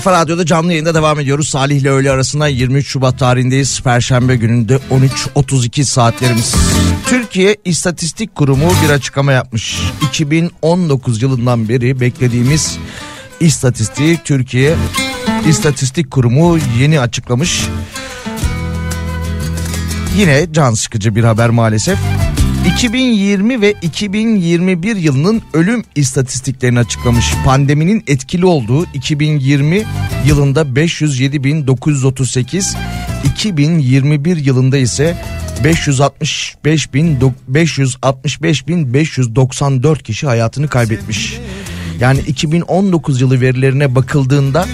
Kafa Radyo'da canlı yayında devam ediyoruz. Salih ile öğle arasında 23 Şubat tarihindeyiz. Perşembe gününde 13.32 saatlerimiz. Türkiye İstatistik Kurumu bir açıklama yapmış. 2019 yılından beri beklediğimiz istatistiği Türkiye İstatistik Kurumu yeni açıklamış. Yine can sıkıcı bir haber maalesef. 2020 ve 2021 yılının ölüm istatistiklerini açıklamış. Pandeminin etkili olduğu 2020 yılında 507.938, 2021 yılında ise 565 bin 565 bin 594 kişi hayatını kaybetmiş. Yani 2019 yılı verilerine bakıldığında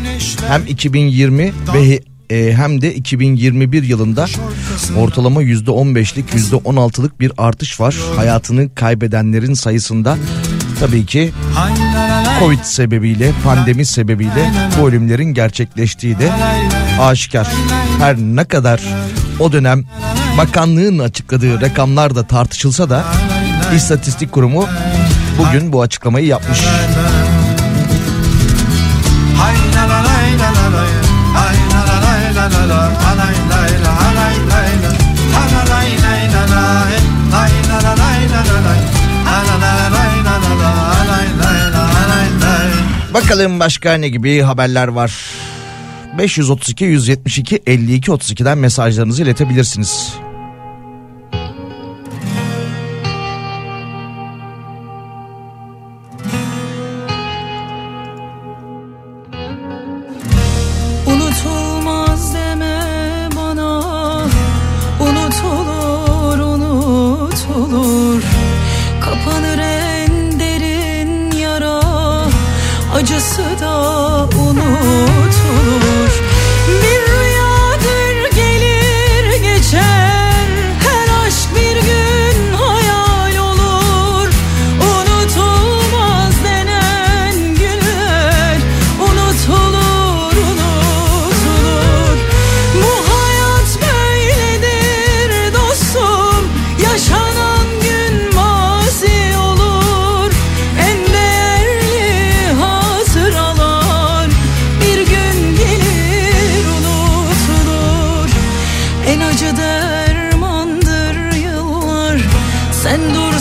hem 2020 ve e, hem de 2021 yılında ortalama %15'lik %16'lık bir artış var. Hayatını kaybedenlerin sayısında tabii ki Covid sebebiyle, pandemi sebebiyle bu ölümlerin gerçekleştiği de aşikar. Her ne kadar o dönem bakanlığın açıkladığı rakamlar da tartışılsa da İstatistik Kurumu bugün bu açıklamayı yapmış. Hay la la la la la la lay Bakalım başka ne gibi haberler var. 532 172 52 32'den mesajlarınızı iletebilirsiniz.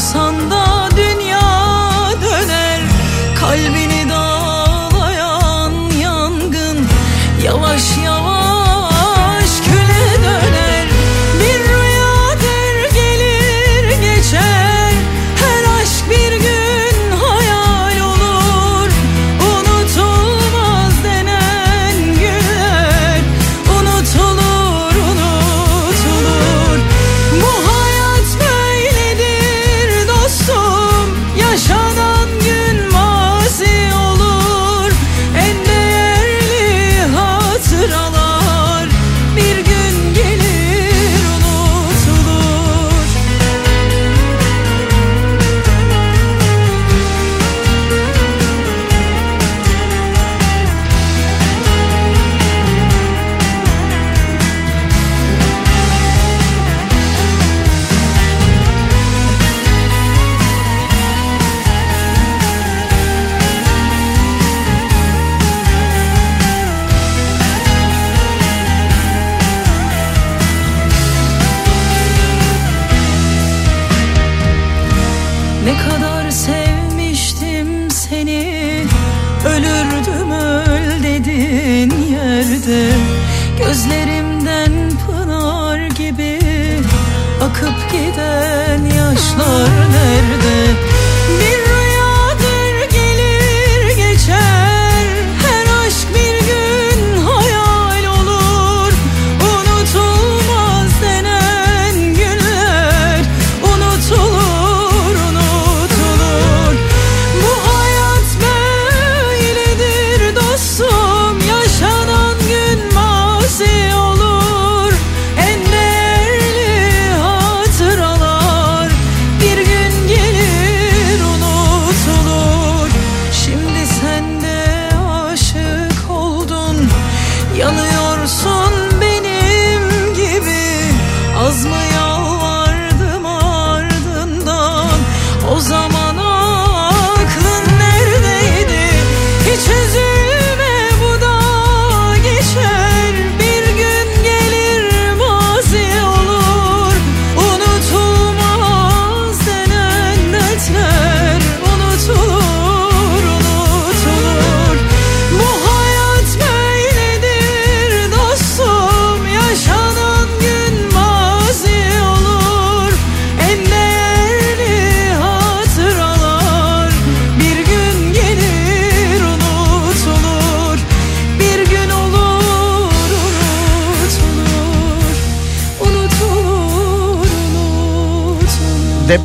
Sen dursan da dünya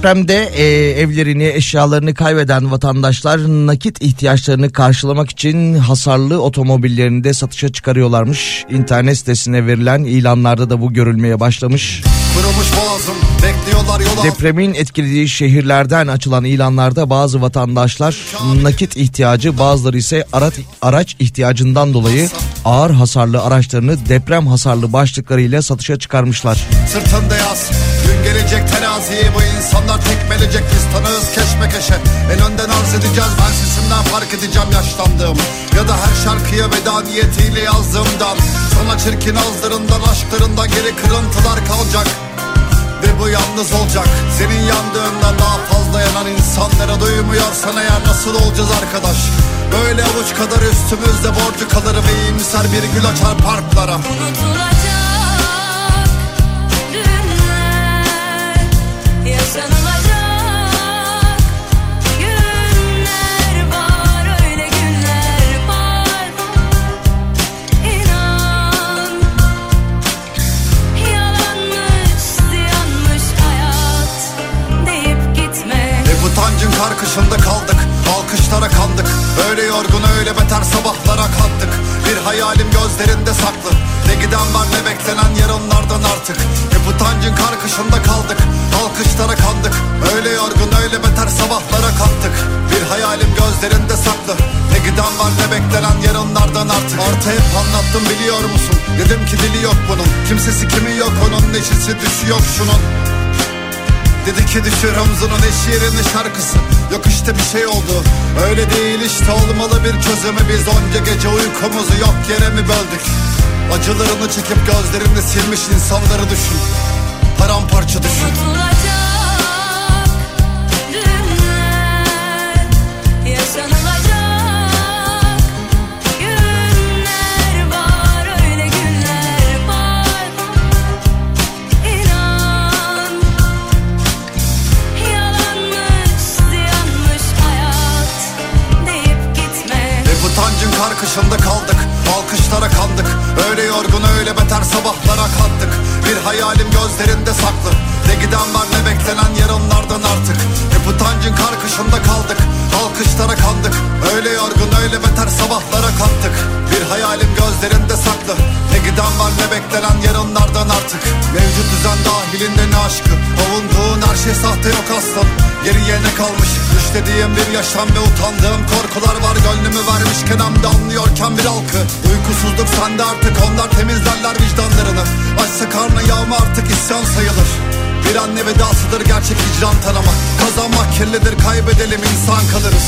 Depremde e, evlerini, eşyalarını kaybeden vatandaşlar nakit ihtiyaçlarını karşılamak için hasarlı otomobillerini de satışa çıkarıyorlarmış. İnternet sitesine verilen ilanlarda da bu görülmeye başlamış. Boğazım Depremin etkilediği şehirlerden açılan ilanlarda bazı vatandaşlar nakit ihtiyacı bazıları ise araç, araç ihtiyacından dolayı ağır hasarlı araçlarını deprem hasarlı başlıklarıyla satışa çıkarmışlar. Sırtında yaz gelecek teraziyi bu insanlar tekmelecek Biz tanığız keşmekeşe En önden arz edeceğiz ben sesimden fark edeceğim yaşlandığımı. Ya da her şarkıya veda niyetiyle yazdığımdan. Sana çirkin ağızlarından aşklarından geri kırıntılar kalacak. Ve bu yalnız olacak. Senin yandığından daha fazla yanan insanlara duymuyorsan eğer nasıl olacağız arkadaş? Böyle avuç kadar üstümüzde borcu kalır ve iyimser bir gül açar parklara. Yaşanılacak karkışında kaldık Alkışlara kandık. Öyle yorgun öyle beter sabahlara kalktık Bir hayalim gözlerinde saklı giden var ne beklenen yarınlardan artık. Hep utancın karkışında kaldık. Alkışlara kandık. Öyle yorgun öyle beter sabahlara kalktık Bir hayalim gözlerinde saklı. Ne giden var ne beklenen yarınlardan artık. Artı hep anlattım biliyor musun? Dedim ki dili yok bunun. Kimsesi kimi yok onun. Neşesi düşü yok şunun. Dedi ki düşür omzunun eş yerine şarkısı. Yok işte bir şey oldu. Öyle değil işte olmalı bir çözümü. Biz onca gece uykumuzu yok yere mi böldük Acılarını çekip gözlerini silmiş insanları düşün. Paramparça düşün. Unutulacak günler Yaşanılacak karkışında kaldık Alkışlara kandık Öyle yorgun öyle beter sabahlara kalktık. Bir hayalim gözlerinde saklı. Ne giden var ne beklenen yarınlardan artık. Hep utancın karkışında kaldık. Alkışlara kandık. Öyle yorgun öyle beter sabahlara kalktık. Bir hayalim gözlerinde saklı. Ne giden var ne beklenen yarınlardan artık. Mevcut düzen dahilinde ne aşkı? Avunduğun her şey sahte yok aslan. Geriye ne kalmış? Düşlediğim bir yaşam ve utandığım korkular var. Gönlümü vermişken hem de anlıyorken bir halkı Uykusuzluk sende artık. Onlar temizlerler vicdanlarını Açsa karnı yağma artık isyan sayılır. Bir anne vedasıdır gerçek hicran tanıma Kazanmak kirlidir kaybedelim insan kalırız.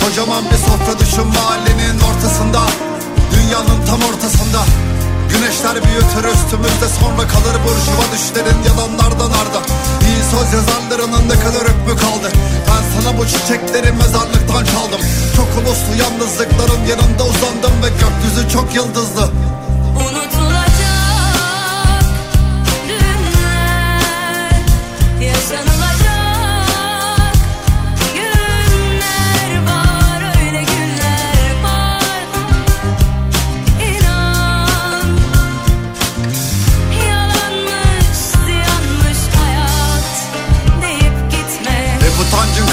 Kocaman bir sofra düşün mahallenin ortasında. Dünyanın tam ortasında. Güneşler büyütür üstümüzde sonra kalır burjuva düşlerin yalanlardan arda. İyi söz yazarlarının ne kadar hükmü kaldı. Ben sana bu çiçekleri mezarlıktan çaldım. Çok uluslu yalnızlıkların yanında uzandım ve gökyüzü çok yıldızlı. Unutulacak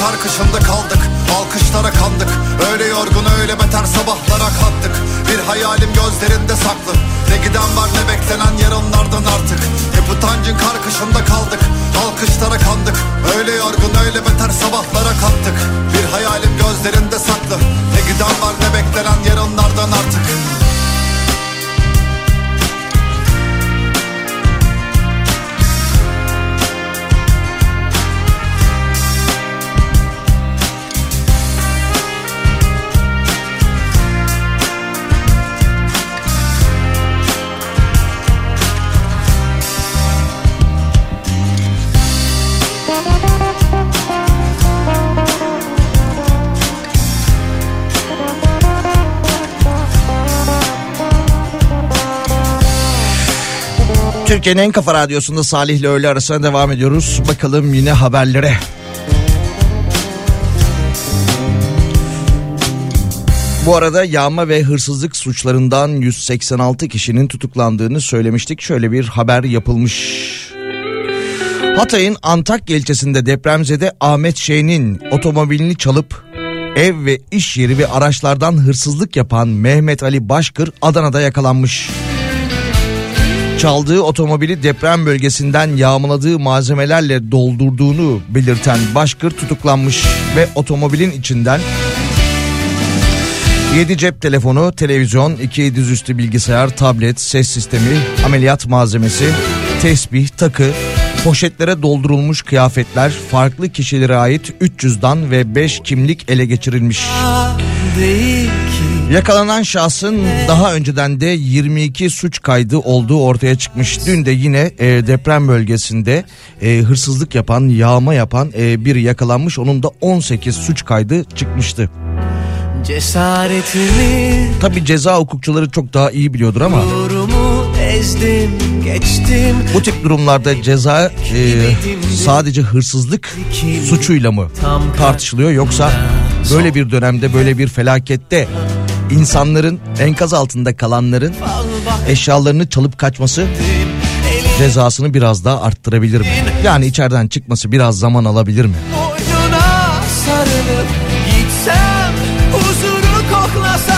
utancın karkışında kaldık Alkışlara kandık. Öyle yorgun öyle beter sabahlara kalktık Bir hayalim gözlerinde saklı. Ne giden var ne beklenen yarınlardan artık. Hep utancın karkışında kaldık Alkışlara kandık. Öyle yorgun öyle beter sabahlara kalktık Bir hayalim gözlerinde saklı. Ne giden var ne beklenen yarınlardan artık Türkiye'nin en kafa radyosunda Salih ile öğle arasına devam ediyoruz. Bakalım yine haberlere. Bu arada yağma ve hırsızlık suçlarından 186 kişinin tutuklandığını söylemiştik. Şöyle bir haber yapılmış. Hatay'ın Antakya ilçesinde depremzede Ahmet Şeyh'in otomobilini çalıp ev ve iş yeri ve araçlardan hırsızlık yapan Mehmet Ali Başkır Adana'da yakalanmış. Çaldığı otomobili deprem bölgesinden yağmaladığı malzemelerle doldurduğunu belirten Başkır tutuklanmış ve otomobilin içinden 7 cep telefonu, televizyon, 2 dizüstü bilgisayar, tablet, ses sistemi, ameliyat malzemesi, tesbih, takı, poşetlere doldurulmuş kıyafetler, farklı kişilere ait 3 cüzdan ve 5 kimlik ele geçirilmiş. Yakalanan şahsın daha önceden de 22 suç kaydı olduğu ortaya çıkmış. Dün de yine e, deprem bölgesinde e, hırsızlık yapan, yağma yapan e, biri yakalanmış. Onun da 18 suç kaydı çıkmıştı. Cesaretimi Tabi ceza hukukçuları çok daha iyi biliyordur ama ezdim geçtim bu tip durumlarda ceza e, sadece hırsızlık suçuyla mı tartışılıyor yoksa böyle bir dönemde böyle bir felakette insanların enkaz altında kalanların eşyalarını çalıp kaçması cezasını biraz daha arttırabilir mi? Yani içeriden çıkması biraz zaman alabilir mi? Boynuna sarılıp gitsem Huzuru koklasam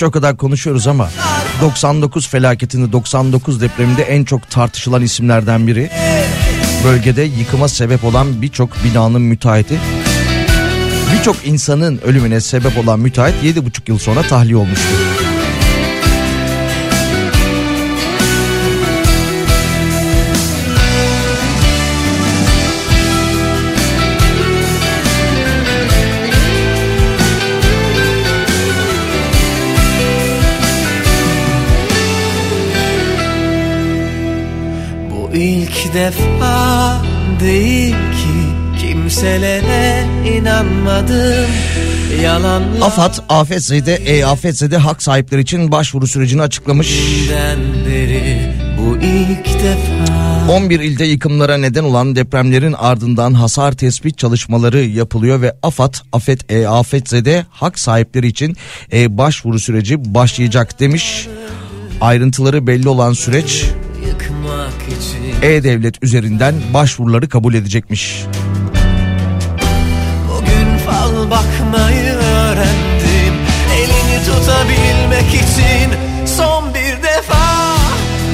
Gerçi o kadar konuşuyoruz ama 99 felaketinde 99 depreminde en çok tartışılan isimlerden biri. Bölgede yıkıma sebep olan birçok binanın müteahhiti. Birçok insanın ölümüne sebep olan müteahhit 7,5 yıl sonra tahliye olmuştu. Bu ilk defa değil ki kimselere inanmadım Yalanlardan AFAD, AFS'de, e-AFS'de hak sahipleri için başvuru sürecini açıklamış. beri bu ilk defa 11 ilde yıkımlara neden olan depremlerin ardından hasar tespit çalışmaları yapılıyor ve AFAD, AFET, e, AFETZ'de hak sahipleri için e, başvuru süreci başlayacak demiş. Ayrıntıları belli olan süreç E-Devlet üzerinden başvuruları kabul edecekmiş. Bugün fal bakmayı öğrendim Elini tutabilmek için son bir defa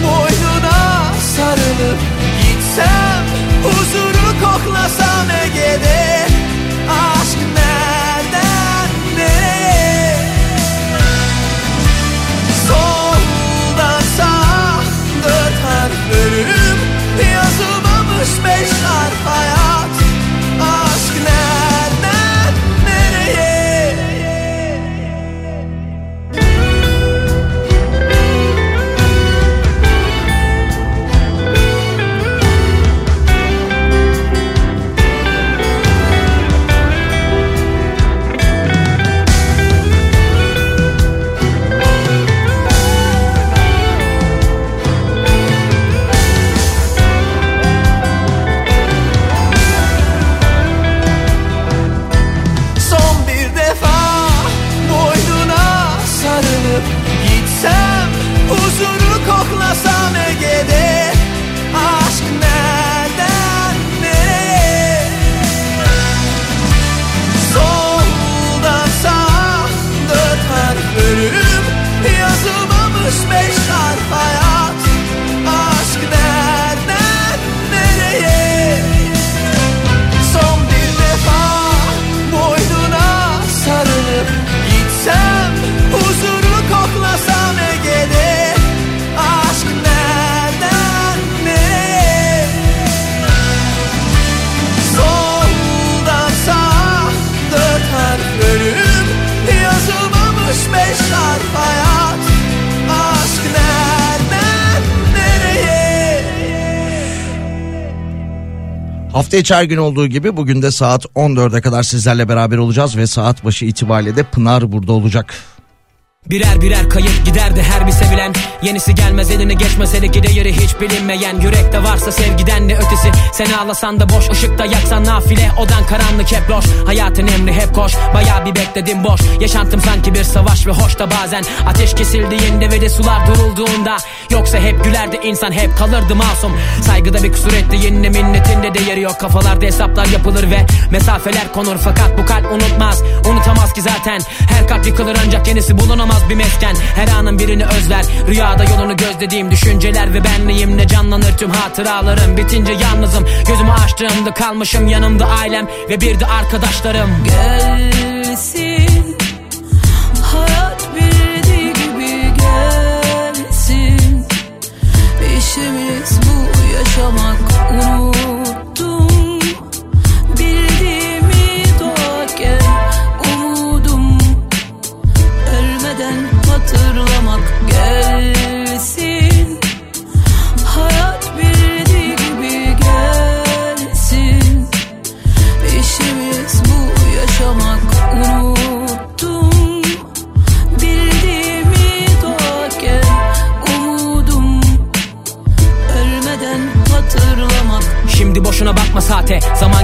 Boynuna sarılıp gitsem Huzuru koklasam Hafta içi her gün olduğu gibi bugün de saat 14'e kadar sizlerle beraber olacağız ve saat başı itibariyle de Pınar burada olacak. Birer birer kayıp giderdi her bir sevilen. Yenisi gelmez eline geçmez hele ki değeri hiç bilinmeyen. Yürekte varsa sevgiden ne ötesi? Sen ağlasan da boş ışıkta yaksan nafile. Odan karanlık hep loş. Hayatın emri hep koş. Baya bir bekledim boş. Yaşantım sanki bir savaş ve hoş da bazen. Ateş kesildiğinde ve de sular durulduğunda. Yoksa hep gülerdi insan hep kalırdı masum. Saygıda bir kusur ettiğinde minnetinde değeri yok. Kafalarda hesaplar yapılır ve mesafeler konur. Fakat bu kalp unutmaz unutamaz ki zaten. Her kalp yıkılır ancak yenisi bulunamaz bir mesken Her anın birini özler. Rüyada yolunu gözlediğim düşünceler ve benliğimle canlanır tüm hatıralarım? Bitince yalnızım. Gözümü açtığımda kalmışım yanımda ailem ve bir de arkadaşlarım. Gelsin Hayat bildiği gibi gelsin. İşimiz bu yaşamak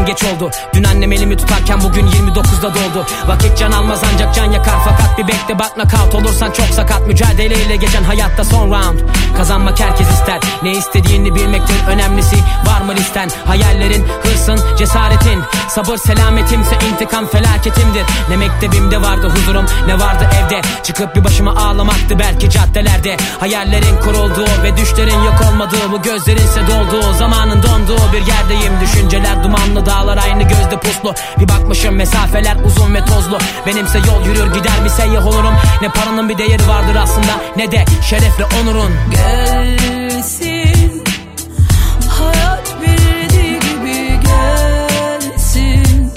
zaman geç oldu. Dün annem elimi tutarken bugün 29'da doldu. Vakit can almaz ancak can yakar. Fakat bir bekle bak nakavt olursan çok sakat. Mücadeleyle geçen hayatta son round. Kazanmak herkes ister. Ne istediğini bilmektir önemlisi. Var mı listen? Hayallerin hırsın cesaretin. Sabır selametimse intikam felaketimdir. Ne mektebimde vardı huzurum ne vardı evde. Çıkıp bir başıma ağlamaktı belki caddelerde. Hayallerin kurulduğu ve düşlerin yok olmadığı Bu gözlerinse dolduğu zamanın donduğu bir yerdeyim. Düşünceler dumanlı dağlar aynı gözde puslu. Bir bakmışım mesafeler uzun ve tozlu. Benimse yol yürür gider bir seyyah olurum? Ne paranın bir değeri vardır aslında ne de şerefle onurun. Gelsin Hayat bildiği gibi gelsin.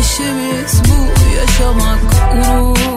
İşimiz bu yaşamak unuttum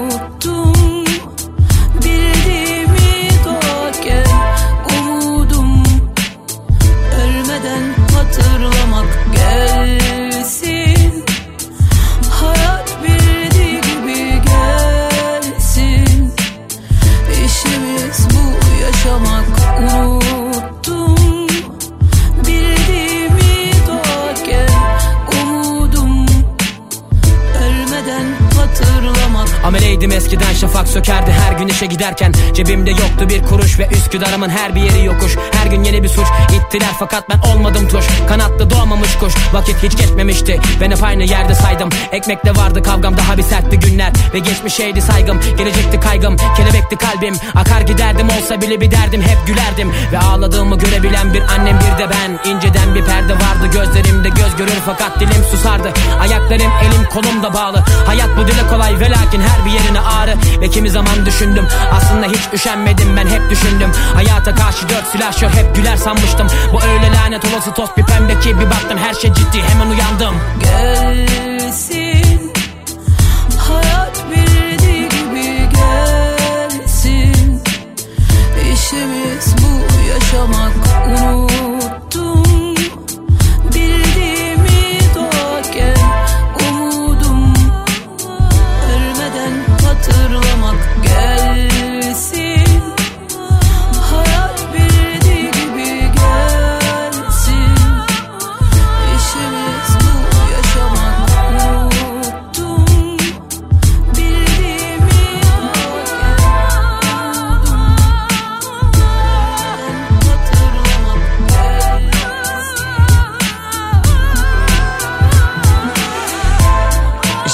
eskiden şafak sökerdi her gün işe giderken. Cebimde yoktu bir kuruş ve Üsküdar'ımın her bir yeri yokuş. Her gün yeni bir suç ittiler fakat ben olmadım tuş Kanatlı doğmamış kuş vakit hiç geçmemişti. Ben hep aynı yerde saydım. Ekmekle vardı kavgam daha bir sertti günler. Ve geçmişeydi saygım gelecekti kaygım. Kelebekti kalbim akar giderdim olsa bile bir derdim Hep gülerdim. Ve ağladığımı görebilen bir annem bir de ben. İnceden bir perde vardı gözlerimde göz görür fakat dilim susardı. Ayaklarım elim kolum da bağlı. Hayat bu dile kolay ve lakin her bir yerine ağrı Ve kimi zaman düşündüm aslında hiç üşenmedim ben hep düşündüm. Hayata karşı dört silahşör hep güler sanmıştım. Bu öyle lanet olası toz bir pembe ki bir baktım her şey ciddi hemen uyandım. Gelsin Hayat bildiği gibi gelsin. İşimiz bu yaşamak unuttum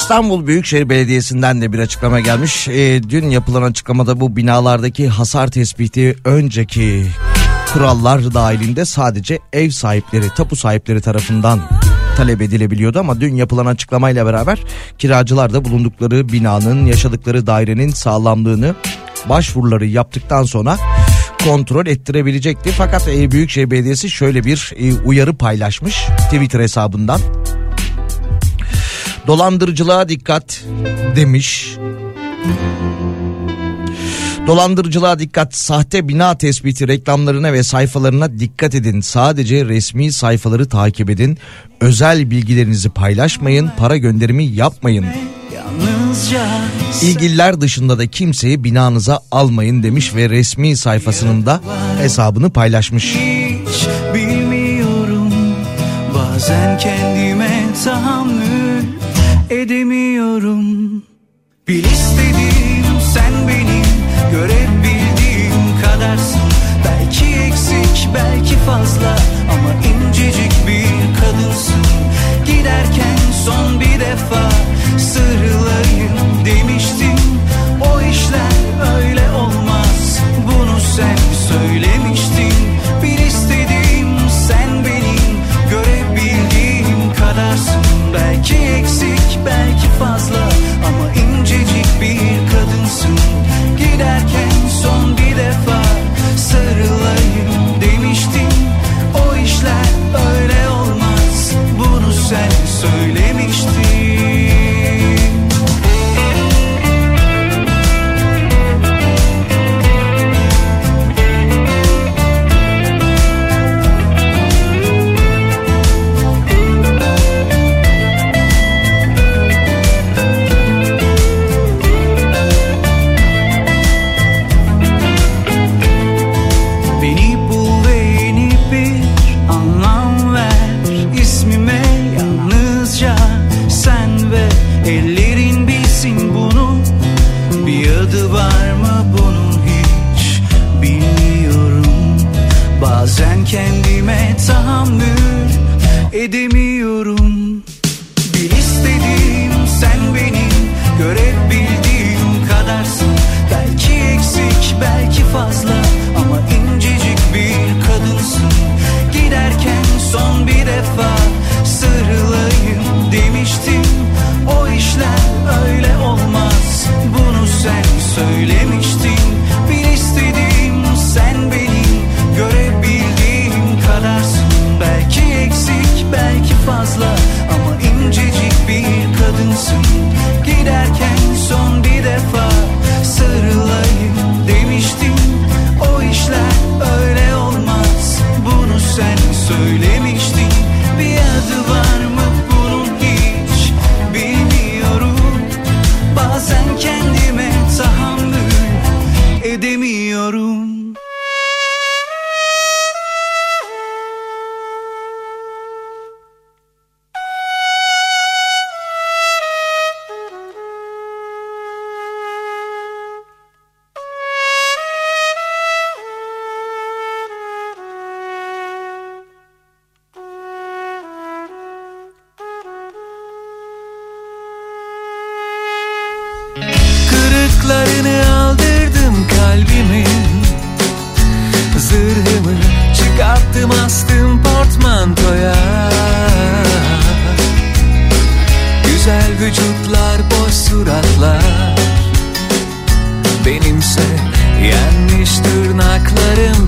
İstanbul Büyükşehir Belediyesi'nden de bir açıklama gelmiş. Ee, dün yapılan açıklamada bu binalardaki hasar tespiti önceki kurallar dahilinde sadece ev sahipleri, tapu sahipleri tarafından talep edilebiliyordu ama dün yapılan açıklamayla beraber kiracılar da bulundukları binanın, yaşadıkları dairenin sağlamlığını başvuruları yaptıktan sonra kontrol ettirebilecekti. Fakat e, Büyükşehir Belediyesi şöyle bir e, uyarı paylaşmış Twitter hesabından. Dolandırıcılığa dikkat demiş. Dolandırıcılığa dikkat, sahte bina tespiti reklamlarına ve sayfalarına dikkat edin. Sadece resmi sayfaları takip edin. Özel bilgilerinizi paylaşmayın, para gönderimi yapmayın İlgililer dışında da kimseyi binanıza almayın demiş ve resmi sayfasının da hesabını paylaşmış. hiç bilmiyorum Bazen kendime tahammül edemiyorum. Bil istediğim sen benim görebildiğim kadarsın. Belki eksik belki fazla ama incecik bir kadınsın. Giderken son bir defa sarılayım demiştin. O işler öyle olmaz bunu sen söylemiştin. Bir istediğim sen benim görebildiğim kadarsın. Belki eksik belki fazla ama incecik bir kadınsın. Giderken son bir defa sarılayım demiştin. O işler öyle olmaz bunu sen söylemiştin son bir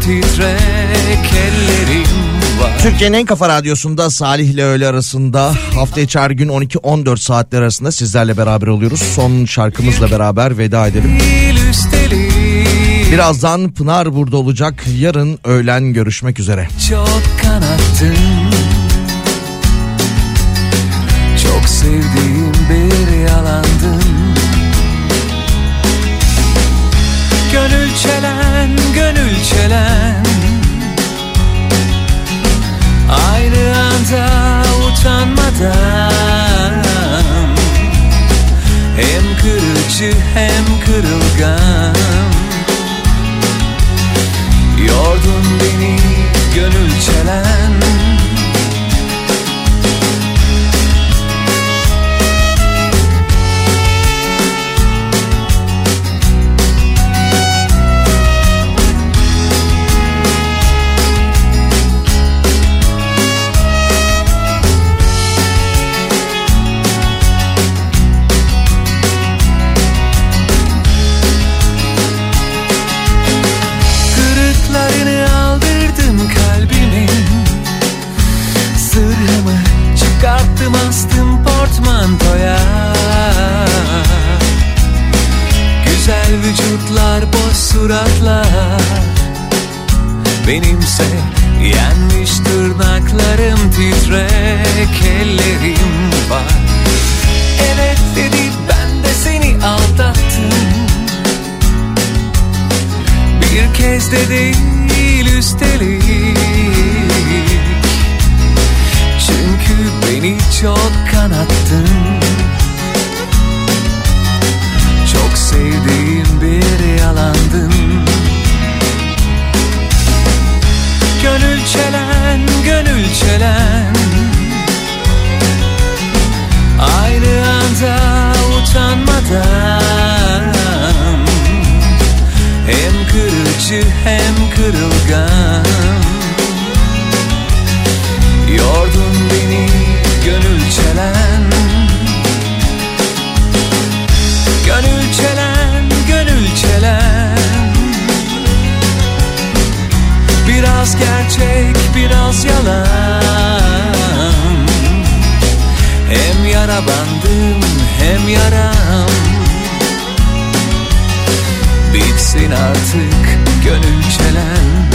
titrek ellerim Türkiye'nin en kafa radyosunda Salih ile öğle arasında hafta içi her gün 12-14 saatler arasında sizlerle beraber oluyoruz. Son şarkımızla beraber veda edelim. Birazdan Pınar burada olacak. Yarın öğlen görüşmek üzere. Çok kanattın Çok sevdiğim bir yalandın Gönül çelen, gönül çelen. Aynı anda utanmadan. Hem kırıcı hem kırılgan. Yordun beni gönül çelen suratlar. Benimse yenmiş tırnaklarım titrek ellerim var. Evet dedi ben de beni aldattın Bir kez de değil üstelik. Çünkü beni çok kanattın. Çok sevdiğim bir gönül çelen Aynı anda utanmadan. Hem kırıcı hem kırılgan yara bandım, hem yaram. Bitsin artık gönül çelen